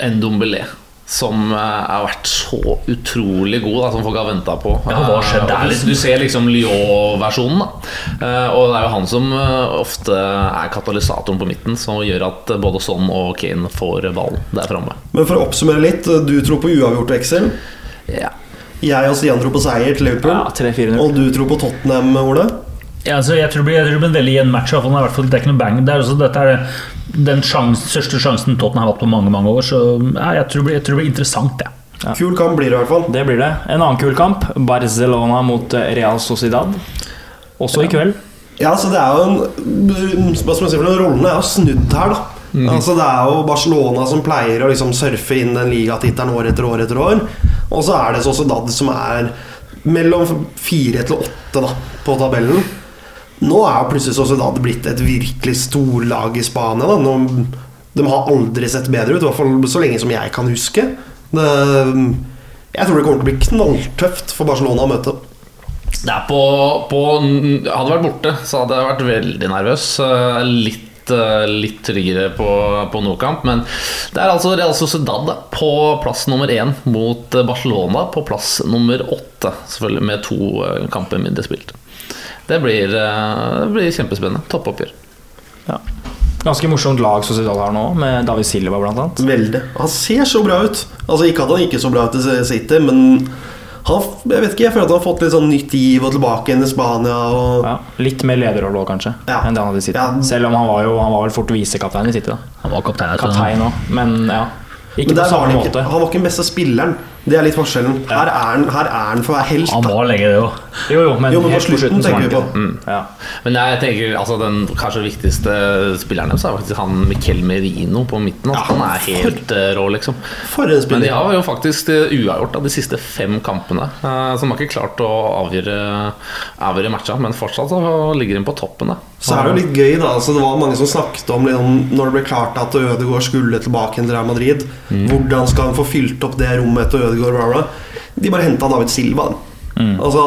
Ndombele. Som eh, har vært så utrolig god, da, som folk har venta på. Ja, hva skjedde der, Eh, liksom? Du ser liksom Lyon-versjonen. da Eh, Og det er jo han som ofte er katalysatoren på midten, som gjør at både Son og Kane får ballen der framme. Men for å oppsummere litt, du tror på uavgjort Excel. Ja. Jeg og Stian tror på seier til Liverpool. ja, Og du tror på Tottenham, Ole? Ja, altså, jeg, tror det blir, jeg tror det blir en veldig jevn match. fall. Det er i hvert fall- Det er ikke noe bang. Det er, også, dette er den sjans, største sjansen Tottenham har hatt på mange mange år. Så ja, jeg, tror det blir, jeg tror det blir interessant. Ja. Ja. Kul kamp blir det i hvert fall. Det blir det. En annen kul kamp. Barcelona mot eh, Real Sociedad. Også i kveld. Ja, så det er jo en Hva skal man si for noe? Rollene er jo snudd her, da. Altså Det er jo Barcelona som pleier å liksom surfe inn den ligatittelen år etter år etter år. Og så er det Sociedad som er mellom fire til åtte da på tabellen. Nå er plutselig Sociedad blitt et virkelig storlag i Spania. Da. Nå, de har aldri sett bedre ut, i hvert fall så lenge som jeg kan huske. Det, jeg tror det kommer til å bli knalltøft for Barcelona å møte. Det er på, på Hadde vært borte, så hadde jeg vært veldig nervøs. Eh, Litt, eh, litt tryggere på, på Nordkamp. Men det er altså Real Sociedad på plass nummer én mot Barcelona på plass nummer åtte. Selvfølgelig med to eh, kamper mindre spilt. Det blir, eh, det blir kjempespennende. Toppoppgjør. Ja. Ganske morsomt lag Sociedal har nå, med David Silva annet. Veldig. Han ser så bra ut. Altså Ikke at han ikke så bra ut i City, men han, jeg vet ikke, jeg føler at han har fått litt sånn nytt giv og tilbake igjen i Spania. Og, Ja, litt mer lederrolle òg, kanskje, Ja. enn det han hadde i City. Ja. Selv om han var jo han var vel fort visekaptein i City. da Han var kaptein. Kaptein òg, men ja. Ikke men på samme han, måte. ikke, han var ikke den beste spilleren. Det er litt forskjellen. Her er han, er han for å være helt. Han var lenge, det òg. Jo, jo, men, Jo, men på slutten tenker vi på. Mm. Ja. Men jeg tenker altså den kanskje viktigste spilleren deres er faktisk han Miquel Merino på midten. Altså, han er helt for, rå, liksom. For en Men de har jo faktisk eh, uavgjort av de siste fem kampene. eh, Så de har ikke klart å avgjøre, avgjøre matcha, men fortsatt så ligger de på toppen. Da. Så er det jo litt gøy, da. Altså, det var mange som snakket om liksom, når det ble klart at Ødegaard skulle tilbake til Real Madrid. Hvordan skal han få fylt opp det rommet etter Ødegaard? Bla, bla. De bare henta David Silva. Mm. Altså,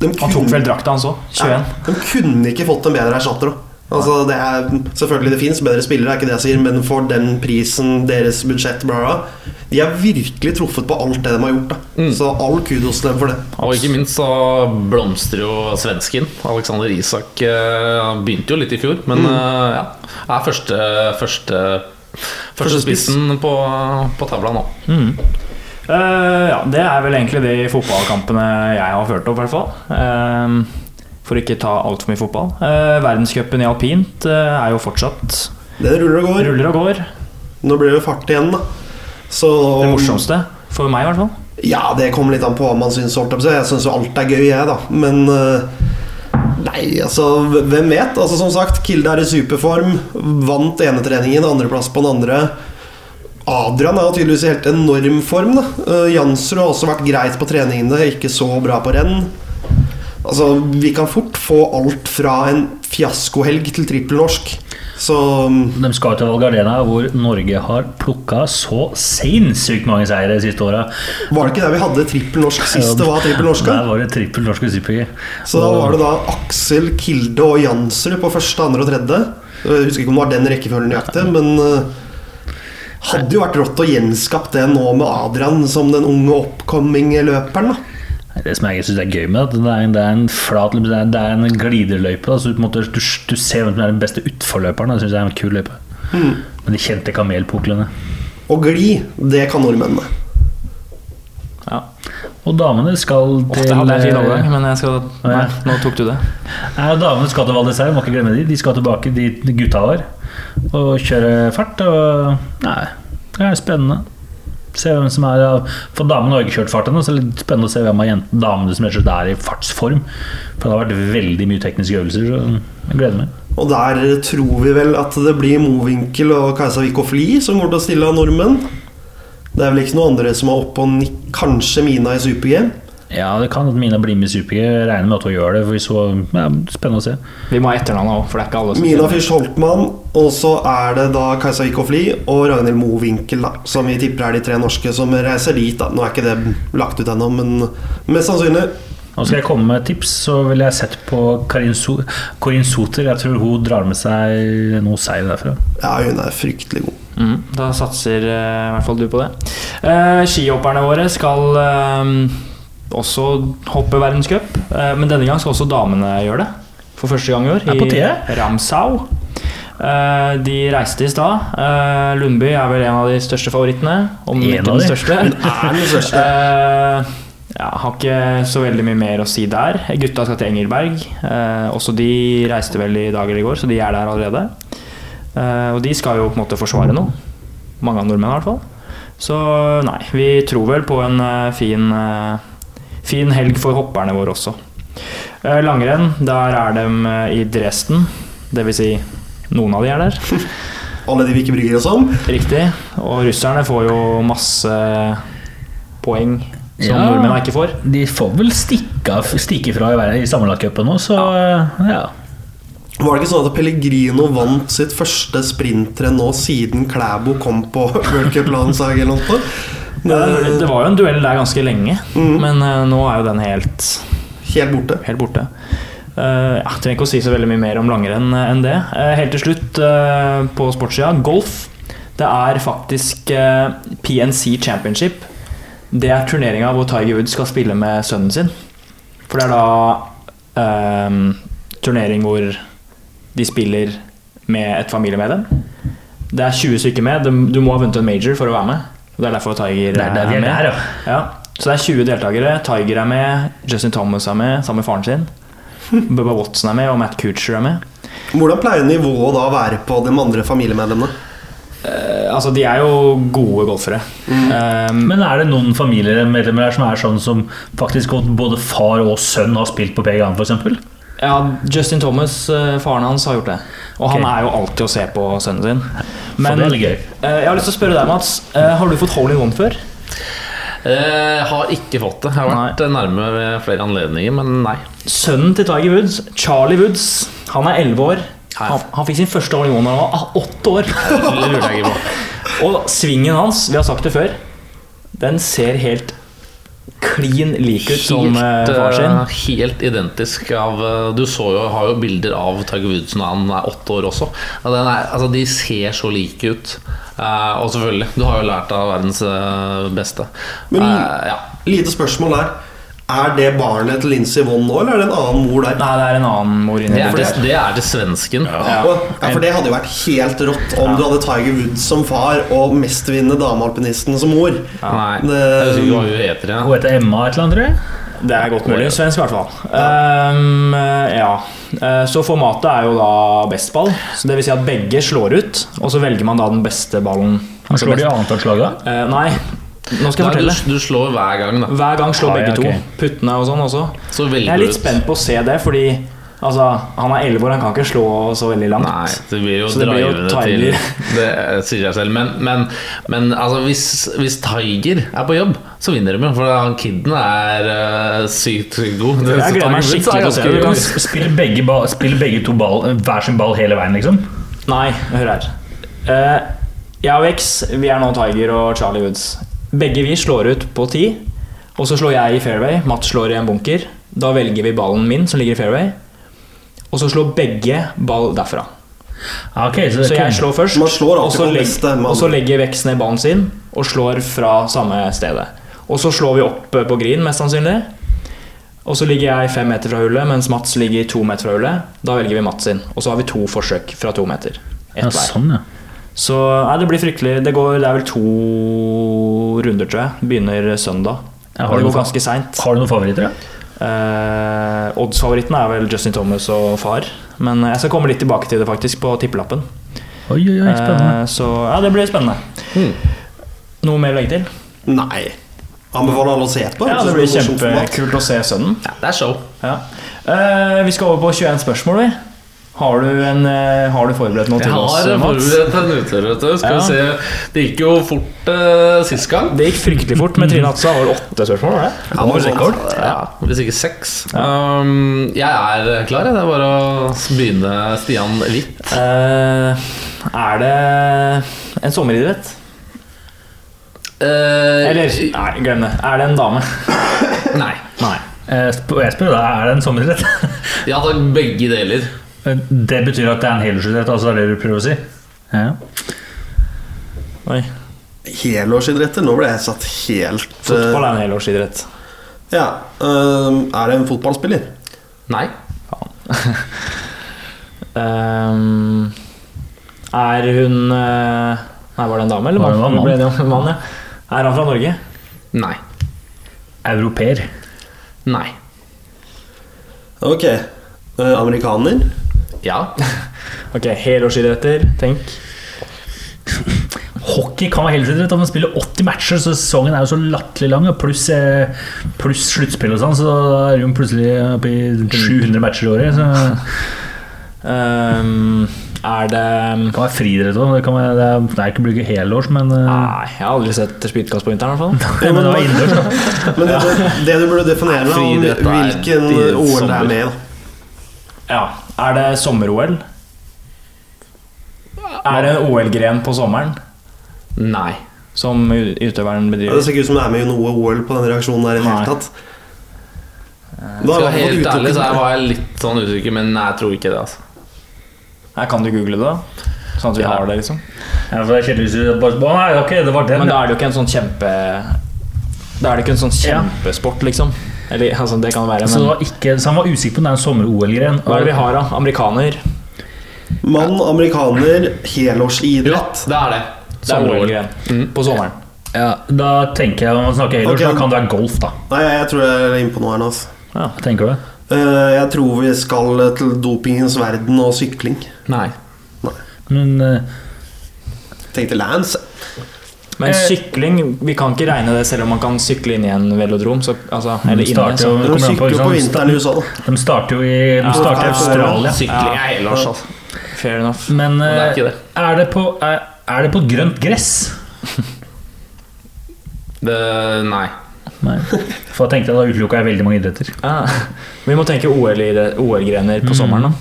de Han tok vel drakta hans òg. 21. Ja, de kunne ikke fått en bedre erstatter. Altså, det er, selvfølgelig det fins bedre spillere, er ikke det jeg sier, men for den prisen, deres budsjett, bla, bla De har virkelig truffet på alt det de har gjort. da Så all kudos til dem for det. Og ikke minst så blomstrer jo svensken. Alexander Isak eh, Han begynte jo litt i fjor, men mm. ja, er første, første, første Første spissen på, på tavla nå. Eh, ja, det er vel egentlig de fotballkampene jeg har ført opp, i hvert fall. Eh, for ikke ta altfor mye fotball. Eh, Verdenscupen i alpint eh, er jo fortsatt Det ruller og går. ruller og går. Nå blir det jo fart igjen, da. Så Det morsomste. For meg, i hvert fall. Ja, det kommer litt an på hva man syns. jeg syns jo alt er gøy, jeg, da. Men eh, Nei, altså, hvem vet? Altså, som sagt, Kilde er i superform. Vant ene treningen, andreplass på den andre. Adrian er jo tydeligvis i helt enorm form. da uh, Jansrud har også vært greit på treningene, ikke så bra på renn. Altså, Vi kan fort få alt fra en fiaskohelg til trippelnorsk. Så um, De skal til Valgardena, hvor Norge har plukka så sinnssykt mange seire de siste åra. var det ikke der vi hadde trippel norsk sist det var trippelnorsk? Der var det trippel norsk super-G. Så da var det da Aksel, Kilde og Jansrud på første, andre og tredje. Jeg husker ikke om det var den rekkefølgen nøyaktig, men uh, hadde jo vært rått å gjenskapt det nå med Adrian som den unge oppkomming løperen. da Det som jeg synes er gøy med det, er er, det er en flat det er, en glideløype. Da, så du, på en måte, du, du ser hvem som er den beste utforløperen. Det syns jeg er en kul løype. Men de kjente kamelpuklene. Og gli, det kan nordmennene. Ja. Og damene skal til Ofte hadde jeg en fin overgang, eh, men jeg skal Nei, nå tok du det. Nei, damene skal til Val d'Isère, må ikke glemme de. De skal tilbake dit gutta var og kjøre fart. Og nei, det er spennende. Se hvem som er For damene har ikke kjørt fart ennå, så det er litt spennende å se hvem av damene som er i fartsform. For det har vært veldig mye tekniske øvelser, så jeg gleder meg. Og der tror vi vel at det blir Mowinckel og Kajsa Wickhoff Lie som går til å stille av nordmenn. Det er vel ikke noen andre som er oppe og nikker. kanskje Mina i super-G. Ja, det kan at Mina blir med i Super-G. Regner med at hun gjør det. For vi så, ja, spennende å se. Vi må ha etternavnet òg, for det er ikke alle som Mina. Fyrst Holtmann, og så er det da Kajsa Ikofli og Ragnhild Mowinckel, da, som vi tipper er de tre norske som reiser dit. da Nå er ikke det lagt ut ennå, men mest sannsynlig. Nå skal jeg komme med et tips, så ville jeg sett på Karin, so Corinne Soter. Jeg tror hun drar med seg noe seig derfra. Ja, hun er fryktelig god. Mm, da satser eh, i hvert fall du på det. Uh, skihopperne våre skal eh, også hoppe verdenscup, eh, men denne gang skal også damene gjøre det. For første gang i år. Er I. Ramsau. Eh, de reiste i stad. Eh, Lundby er vel en av de største favorittene. Om En ikke den de. største. Er den største. Ja, har ikke så veldig mye mer å si der. Gutta skal til Engelberg. Også de reiste vel i dag eller i går, så de er der allerede. Og de skal jo på en måte forsvare noe. Mange av nordmennene i hvert fall. Så nei, vi tror vel på en fin, fin helg for hopperne våre også. Eh, langrenn, der er de eh, i Dresden. Det vil si, noen av de er der. Alle de vi ikke bryr oss om. Riktig. Og russerne får jo masse poeng som Ja. nordmennene ikke får. De får vel stikke, stikke fra i, verden- i sammenlagtcupen nå, så ja. Var det ikke sånn at Pellegrino vant sitt første sprintrenn nå siden Klæbo kom på World Cup-landslaget? Det var jo en duell der ganske lenge, men eh, nå er jo den helt, Helt borte. helt borte. Uh, jeg trenger ikke å si så veldig mye mer om langrenn eh, enn det. Uh, helt til slutt, uh, på sportssida, golf. Det er faktisk PNC Championship. Det er turneringa hvor Tiger Woods skal spille med sønnen sin. For det er da turnering hvor de spiller med et familiemedlem. Det er 20 stykker med. Du- Du må ha vunnet en major for å være med. Og Det er derfor Tiger Det er det er, er med. der, ja. Ja. Så det er 20 deltakere. Tiger er med, Justin Thomas er med sammen med faren sin. Bubba Watson er med, og Matt Coocher er med. Hvordan pleier nivået da å være på de andre familiemedlemmene? Eh, altså, de er jo gode golfere. Eh, Men er det noen familiemedlemmer her som er sånn som faktisk både far og sønn har spilt på PGA, f.eks.? Ja, Justin Thomas, eh, faren hans, har gjort det. Og han er jo alltid å se på sønnen sin. Men, eh, jeg har lyst til å spørre deg, Mats. Eh, har du fått hole in one før? Jeg har ikke fått det. Jeg har vært nærme ved flere anledninger, men nei. Sønnen til Tiger Woods, Charlie Woods, han er 11 år. Han, han fikk sin første hole in one da han var åtte år. Det lurer jeg ikke på. Og svingen hans, vi har sagt det før, den ser helt klin lik ut som helt, far sin. eh, helt identisk av eh, Du så jo, har jo bilder av Tiger Woods når han er åtte år også. Er, altså, de ser så like ut. Eh, og selvfølgelig, du har jo lært av verdens eh, beste. Men- uh, ja. Lite spørsmål der. Er det barnet til Lincy Vonn nå, eller er det en annen mor der? Nei, det er en annen mor inni det, er der. det er til svensken. Ja. Ja. Ja, for det hadde jo vært helt rått om du hadde Tiger Woods som far og mestvinnende damealpinisten som mor. Nei, Det- jeg husker ikke hva hun heter. Ja. Hun heter Emma et eller annet, tror jeg. Det er godt mulig. Svensk, i hvert fall. Ehm, ja. Eh, Så formatet er jo da best ball. Så det vil si at begge slår ut, og så velger man da den beste ballen. Han slår de annet annethvert slag, da. Uh, nei, nå skal jeg fortelle. du, du slår hver gang, da. Hver gang slår Ah, ja, begge to. Puttene og sånn også. Så Jeg er litt spent på å se det, fordi altså, han er 11 år, han kan ikke slå så veldig langt. Nei, det blir jo Så det blir jo til Tiger. Det sier jeg selv. Men, men, men altså, hvis, hvis Tiger er på jobb, så vinner de jo. For han kiden er uh, sykt god. Det- Jeg gleder meg er skikkelig til å se det. Kan spille begge, ball, spille begge to ball, hver sin ball hele veien, liksom? Nei, hør her. Uh, jeg og X, vi er nå Tiger og Charlie Woods. Begge vi slår ut på ti, og så slår jeg i fairway. Mats slår i en bunker. Da velger vi ballen min, som ligger i fairway. Og så slår begge ball derfra. Okay, ok, så Så jeg slår først, Man slår og så, mann. og så legger veksten ned ballen sin og slår fra samme stedet. Og så slår vi opp eh, på green, mest sannsynlig. Og så ligger jeg fem meter fra hullet, mens Mats ligger to meter fra hullet. Da velger vi Mats sin. Og så har vi to forsøk fra to meter. Ett ja, sånn, ja. Så nei, det blir fryktelig. Det, går, det er vel to runder, tror jeg. Begynner søndag. Ja, har det går ganske seint. Har du noen favoritter, da? Eh, Odds-favoritten er vel Justin Thomas og far. Men jeg skal komme litt tilbake til det faktisk på tippelappen. Oi, oi, oi, spennende. Eh, så ja, det blir spennende. Hmm. Noe mer å legge til? Nei. Anbefaler alle å se på. Ja, det blir kjempekult å se sønnen. Ja, det er show. Ja. Eh, vi skal over på 21 spørsmål, vi. Har du, en, eh, har du forberedt noe Jeg til oss, Jeg har forberedt en utøver, du. Skal Ja. vi se. Det gikk jo fort uh, sist gang. Det gikk fryktelig fort. Med Trine Atsa var det åtte spørsmål. var det? Ja, sånt. rekord. Ja, hvis ikke seks. Um, jeg er klar. jeg. Det er bare å begynne, Stian litt. Uh, er det en sommeridrett? Uh, Eller nei, glem det. Er det en dame? Nei. Nei. Eh, Jeg spør deg, er det en sommeridrett? Ja takk, begge deler. Det betyr at det er en helårsidrett, altså det er det du prøver å si? Ja. Oi. Helårsidretter. Nå ble jeg satt helt Fotball eh, er en helårsidrett. Ja. eh, er det en fotballspiller? Nei. Ehm, er hun eh, Nei, var det en dame eller mann? mann? Ble en mann, ja. Er han fra Norge? Nei. Europeer. Nei. Ok. Eh, amerikaner? Ja. Ok, helårsidretter. Tenk. Hockey kan være helårsidrett. Om man spiller 80 matcher, så sesongen er jo så latterlig lang. Pluss plus sluttspill og sånn, så er hun plutselig oppe i 700 matcher i året. Så det Ehm, er det kan være friidrett òg. Det, kan være- det, er- det er ikke blir ikke helårs, men eh, Nei, jeg har aldri sett spydkast på vinteren, i hvert fall. men det var innendørs. da. Men det, det, det du burde definere, Nei, da, om er hvilken OL det er med i. Ja. Er det sommer-OL? Er det en OL-gren på sommeren Nei. som utøveren Ja, Det ser ikke ut som det er med noe OL på den reaksjonen der i det hele tatt. Da Skal har jeg jeg helt ærlig så var jeg litt sånn usikker, men nei, jeg tror ikke det. altså Her kan du google det, da. Sånn at vi Ja. har det, liksom. Ja, for det er kjedelig Å, nei, ok, det var den. Men da er det jo ikke en sånn kjempe Da er det ikke en sånn kjempesport, liksom. Eller altså, det kan det være, Så, det men var ikke, så han var usikker på om det er en sommer-OL-gren. hva er det vi har, da? Amerikaner? Mann, amerikaner, helårsidrett. Ja, det er det. Det er. OL-gren. Mm. På sommeren. Ja, da tenker jeg Når man snakker helårs, okay. da kan det være golf, da. Nei, jeg tror jeg er inne på noe her nå. Altså. Ja. Tenker du det? Eh, Jeg tror vi skal til dopingens verden og sykling. Nei. Men uh, Tenk til Lance. Men Eh. sykling Vi kan ikke regne det selv om man kan sykle inn i en velodrom. Så, altså, eller de starter jo- så. De på, liksom, jo på vinteren i USA, da. de starter jo i, de starter ja, Australia. Sykling er helårs, altså. Fair enough. Men det er eh, ikke det. er det på, er, er det på grønt gress? Det, nei. Nei. For jeg tenkte da utelukka jeg veldig mange idretter. Ah, Vi må tenke OL-grener på sommeren, da.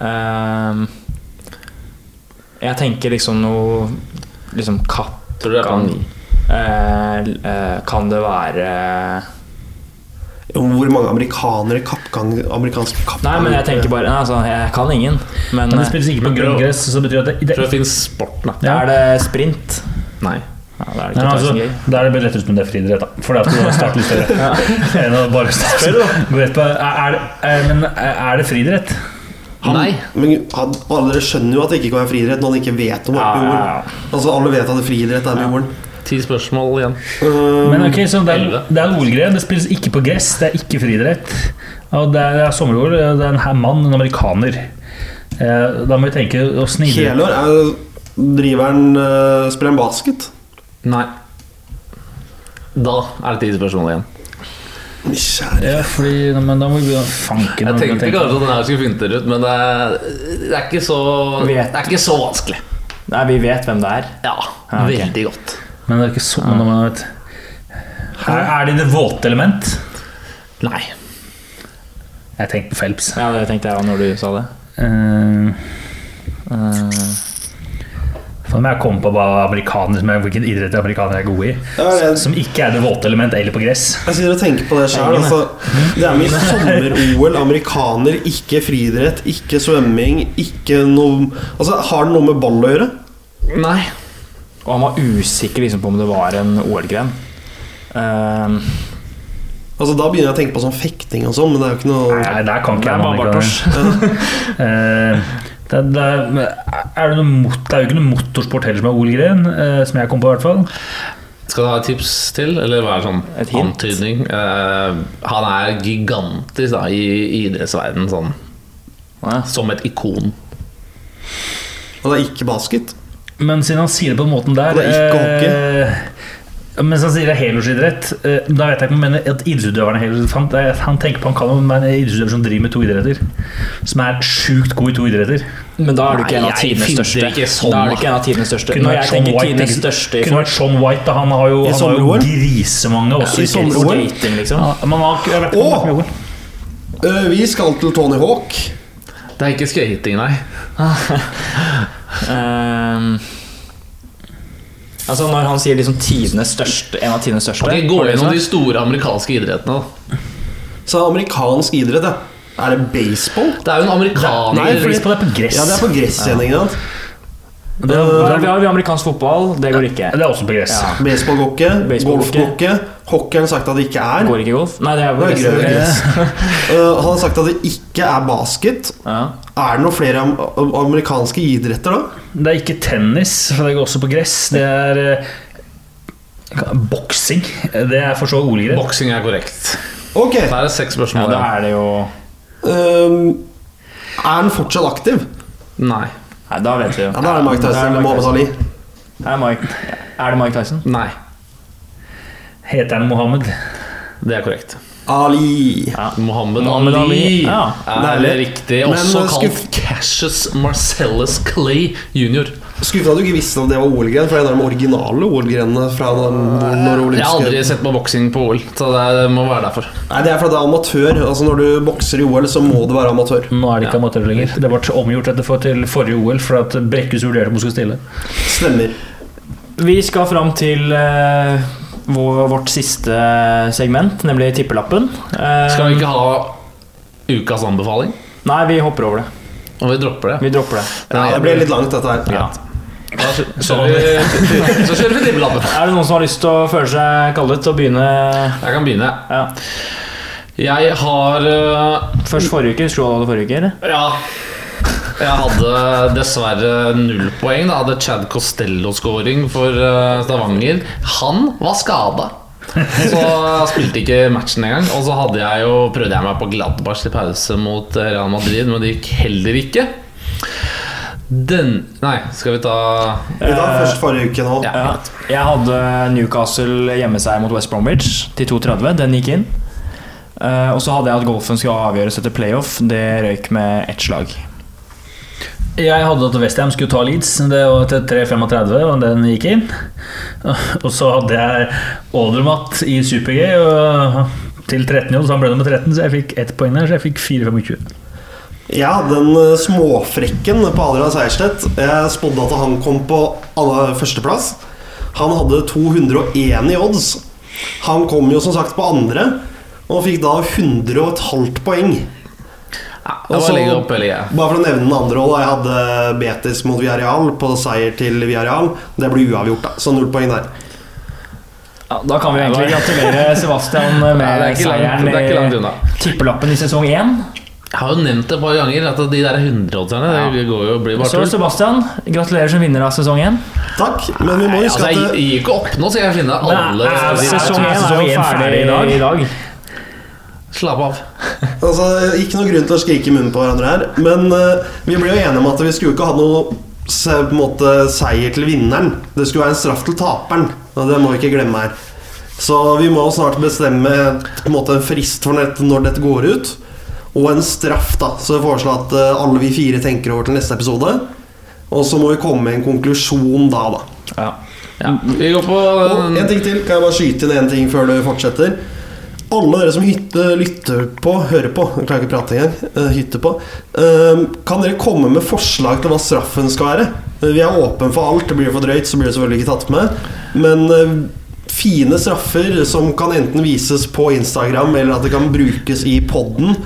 Um, jeg tenker liksom noe Liksom kapp Tror du det er kan, eh, eh, kan det være Hvor mange amerikanere kappgang, amerikanske kappgang Nei, men jeg tenker bare nei, altså, Jeg kan ingen. Men, Men det eh, spilles ikke på grønngress, så betyr det at det, Tror det, det finnes sport, da. Ja. er det sprint? Nei. Ja, da er det ikke altså, Da er det lettere ut som det er friidrett, da. For det at du har startet litt større. Enn å bare starte. Er, er, er, men er det friidrett? Nei. Men han- alle skjønner jo at det ikke kan være friidrett når han ikke vet om det Ja, ja, ja. Altså Alle vet at det friidrett er med jorden. Ti spørsmål igjen. Um, Men ok, så det er, det er OL-greie. Det spilles ikke på gress. Det er ikke friidrett. Og det er, det er sommer-OL. Det er en her mann, en amerikaner. Eh, Da må vi tenke å snille er Driver han uh, Spiller han basket? Nei. Da er det ti spørsmål igjen. Kjære Ja, fordi men Da må vi begynne å fanke Jeg tenkte kanskje at den her skulle funnet dere ut, men det er, det er, ikke, så, det er ikke så vanskelig. Nei, vi vet hvem det er. Ja, Ja, okay. veldig godt. Men det er ikke så ja. man vet. Er, er det det våte element? Nei. Jeg tenkte på Phelps. Ja, det tenkte jeg òg når du sa det. Uh, Eh, Faen, jeg kom på hva amerikaner, som er- hvilken idrett amerikanere er gode i. Ja, det Som ikke er det våte element eller på gress. Jeg sitter og tenker på det sjøl. Altså, det er mye sommer-OL, amerikaner, ikke friidrett, ikke svømming, ikke noe Altså, Har det noe med ball å gjøre? Nei. og han var usikker liksom, på om det var en OL-gren. Um, Altså, Da begynner jeg å tenke på sånn fekting og sånn, men det er jo ikke noe Nei, der kan det ikke er jeg bare amerikaner. Bartosz. Eh, det, det, er, er det, noe mot, det er jo ikke noe motorsport heller som er OL-gren, eh, som jeg kom på i hvert fall. Skal du ha et tips til, eller hva er sånn antydning? Eh, han er gigantisk da, i, i idrettsverdenen, sånn, Nei. som et ikon. Og det er ikke basket. Men siden han sier det på den måten der Og Det er ikke eh, Mens han sier det er helårsidrett, eh, da vet jeg ikke om han mener at idrettsutøveren er helårsidrett. Han, han tenker på han kan være en idrettsutøver som driver med to idretter. Som er sjukt god i to idretter. Men da er du ikke en av tidenes største. sånn, da er du ikke en av tidenes største. Kunne Når jeg tenker White, tidenes største Kunne vært Sean White. Da. Han har jo, I han har jo grisemange også I i sommer-OL? liksom. Ja, og OL. Uh, vi skal til Tony Hawk. Det er ikke skating, nei. Ehm, altså Når han sier liksom tidenes største, en av tidenes største Gå det gjennom sånn? de store amerikanske idrettene. da. Så amerikansk idrett, ja. Er det baseball? Det er jo en amerikaner Nei, fordi- Baseball er på gress. Ja, det er på gress Ja. det, er- vi har amerikansk fotball, det går ikke. Det er også på gress. Ja. Baseball går ikke. Baseball Golf går ikke. Hockey har han sagt at det ikke er. Går ikke golf? Nei, det er Det er gress. grønn gress. Uh, han har sagt at det ikke er basket. Ja. Er det noen flere am amerikanske idretter da? Det er ikke tennis, for det går også på gress. Det er eh, boksing. Det er for så OL-greit. Boksing er korrekt. Ok. Da er det seks ja, spørsmål. da igjen. er det jo Um, er han fortsatt aktiv? Nei. Nei, da vet vi jo. Ja, Da er det Mike Da er Tyson det eller Mike Mohammed Tyson. Ali. Er Mike, er det Mike Tyson? Nei. Heter han Mohammed? Det er korrekt. Ali. Ja. Mohammed, Mohammed Ali, Ali, ja. er Deilig. riktig. Også Men, kalt Cassius Marcellus Clay jr. Skuffa at du ikke visste at det var OL-gren, for det er de originale OL-grenene fra den når Jeg har aldri sett på boksing på OL, så det må være derfor. Nei, det er fordi det er amatør. Altså Når du bokser i OL, så må du være amatør. Nå er det ikke amatør lenger. Det ble omgjort etter for, til forrige OL for at Brekkhus vurderte om hun skulle stille. Stemmer. Vi skal fram til eh, vår, vårt siste segment, nemlig tippelappen. Eh, Skal vi ikke ha ukas anbefaling? Nei, vi hopper over det. Og vi dropper det. Vi dropper det. Ja, det blir litt langt, dette her. Ja. Da kjører vi, så kjører vi tippelappen. Er det noen som har lyst til å føle seg kallet til å begynne? Jeg kan begynne. Ja. Jeg har uh, Først forrige uke. Husker du hva du hadde forrige uke? eller? Ja. Jeg hadde dessverre null poeng. Da hadde Chad Costello-scoring for øh, Stavanger. Han var skada. Så spilte ikke matchen engang. Og så hadde jeg jo, prøvde jeg meg på Gladbach til pause mot eh, Real Madrid, men det gikk heller ikke. Den Nei, skal vi ta Vi tar først forrige uke nå. Ja. Ja. Jeg hadde Newcastle hjemmeseier mot West Bromwich til 2,30. Den gikk inn. Eh, og så hadde jeg at golfen skulle avgjøres etter playoff. Det røyk med ett slag. Jeg hadde at Westham skulle ta Leeds. Det var til 3,35, og den gikk inn. Og så hadde jeg Aldermatt i Super-G og til 13 jobb, så han ble nummer 13, så jeg fikk ett poeng der, så jeg fikk 4,25. Ja, den eh, småfrekken på Adrian Seierstedt. Jeg spådde at han kom på førsteplass. Han hadde 201 i odds. Han kom jo som sagt på andre, og fikk da 100,5 poeng. et halvt Og var Også, opp. Bare for å nevne den andre også. Jeg hadde Betis mot Villarreal på seier til Villarreal. Det blir uavgjort, da. Så null poeng der. Ja, da kan vi egentlig gratulere Sebastian med ja, er seieren er i tippelappen i sesong én. Jeg har jo nevnt det et par ganger at de der 100-oddserne Det går jo blir bare Så. Sebastian, gratulerer som vinner av sesong én. Takk, men vi må huske altså, jeg at gir ikke opp nå, skal jeg finne alle Nei. Sesong én er jo ferdig i ferdig i dag. Slapp av. altså, Ikke noe grunn til å skrike i munnen på hverandre her, men uh, vi ble jo enige om at vi skulle ikke ha noe se, måte, seier til vinneren. Det skulle være en straff til taperen, og det må vi ikke glemme her. Så vi må snart bestemme på en måte en frist for nett, når dette går ut, og en straff. da Så jeg foreslår at uh, alle vi fire tenker over til neste episode. Og så må vi komme med en konklusjon da, da. Ja. Ja. Vi går på Og en ting til, kan jeg bare skyte inn en ting før du fortsetter? Alle dere som hytte, lytter på, hører på Jeg klarer ikke å prate engang. eh, hytter på. eh, kan dere komme med forslag til hva straffen skal være? Eh, vi er åpne for alt. Det blir for drøyt, så blir det selvfølgelig ikke tatt med. Men fine straffer som kan enten vises på Instagram, eller at det kan brukes i poden,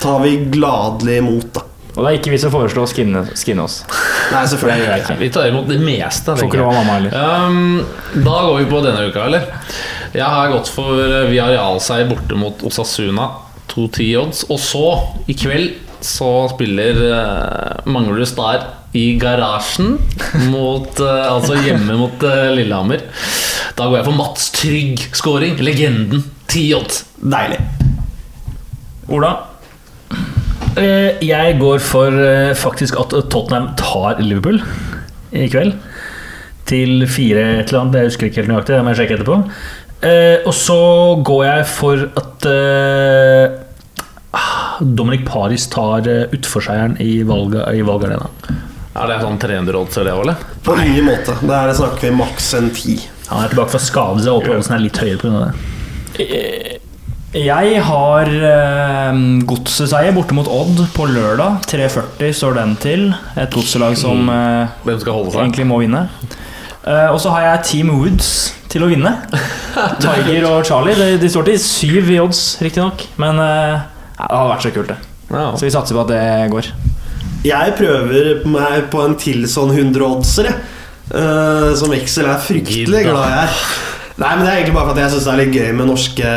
tar vi gladelig imot, da. Og det er ikke vi som foreslår å skinne, skinne oss. Nei, selvfølgelig. Vi tar imot det meste. Får ikke lov av mamma heller. Um, da går vi på denne uka, eller? Jeg har gått for eh, Villarreal-seier borte mot Osasuna. 2-10 odds. Og så, i kveld, så spiller uh, Manglerud Star i garasjen mot uh, Altså hjemme mot uh, Lillehammer. Da går jeg for Mats Trygg scoring. Legenden. 10 odds. Deilig. Ola? Jeg går for faktisk at Tottenham tar Liverpool i kveld. Til fire et eller annet. Jeg husker ikke helt nøyaktig. Det må jeg sjekke etterpå. Eh, og så går jeg for at eh, ah, Dominic Paris tar uh, utforseieren i, valga, i valgarena. Er det sånn 300 odds eller hva. På ingen måte. Der snakker vi maks en ti. Han er tilbake fra skade, så jeg håper oddsen er litt høyere pga. det. Jeg har eh, godseseier borte mot Odd på lørdag. 3.40 står den til. Et godselag som eh, Hvem skal holde seg? egentlig må vinne. Eh, og så har jeg Team Woods til å vinne. Tiger og Charlie. De, de står til syv i odds, riktignok. Men uh, det hadde vært så kult, det. Ja. Så vi satser på at det går. Jeg prøver meg på en til sånn 100-oddser, jeg. Eh, som Excel er fryktelig glad i. Nei, men Det er egentlig bare for at jeg syns det er litt gøy med norske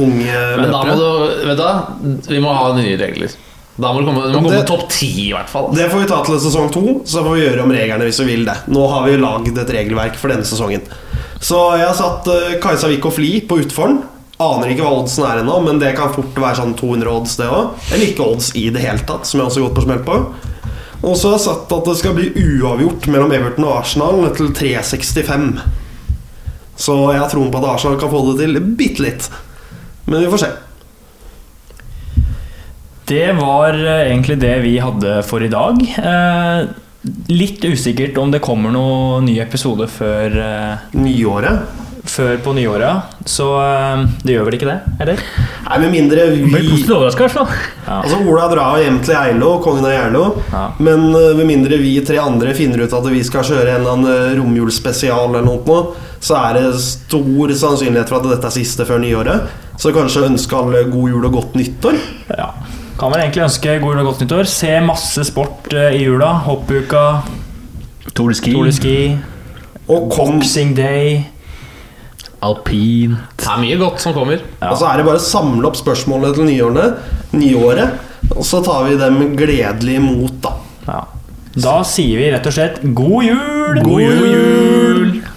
unge Men da må du Vet du? Vi må ha nye regler. Da må du komme, du må komme Det- topp ti, i hvert fall. Det får vi ta til sesong to, så får vi gjøre om reglene hvis vi vil det. Nå har vi lagd et regelverk for denne sesongen. Så jeg har satt uh, Kajsa Wiik og Fli på utform. Aner ikke hva oddsen er ennå, men det kan fort være sånn 200 odds, det òg. Eller ikke odds i det hele tatt, som jeg også har gått på smell på. Og så har jeg satt at det skal bli uavgjort mellom Everton og Arsenal til 3,65. Så jeg har troen på at Arsenal kan få det til bitte litt. Men vi får se. Det var eh, egentlig det vi hadde for i dag. Eh, litt usikkert om det kommer noen ny episode før, eh, Nyåret. før på nyåret. Så det gjør vel ikke det, eller? Nei, med mindre vi Blir vi positivt overraska, i hvert fall. Altså Ola drar hjem til Eilo, kongen av Geilo. Ja. Men med mindre vi tre andre finner ut at vi skal kjøre en eller annen romjulsspesial, eller noe, så er det stor sannsynlighet for at dette er siste før nyåret. Så kanskje ønske alle god jul og godt nyttår. Ja. Kan vel egentlig ønske god jul og godt nyttår. Se masse sport eh, i jula. Hoppuka, Tour de ski, Tour de Ski, Og Boxing Day. Alpint. Det er mye godt som kommer. Ja. Og så er det bare å samle opp spørsmålene til nyåret, nyåret, og så tar vi dem gledelig imot, da. Ja. Da sier vi rett og slett god jul! God jul! Tor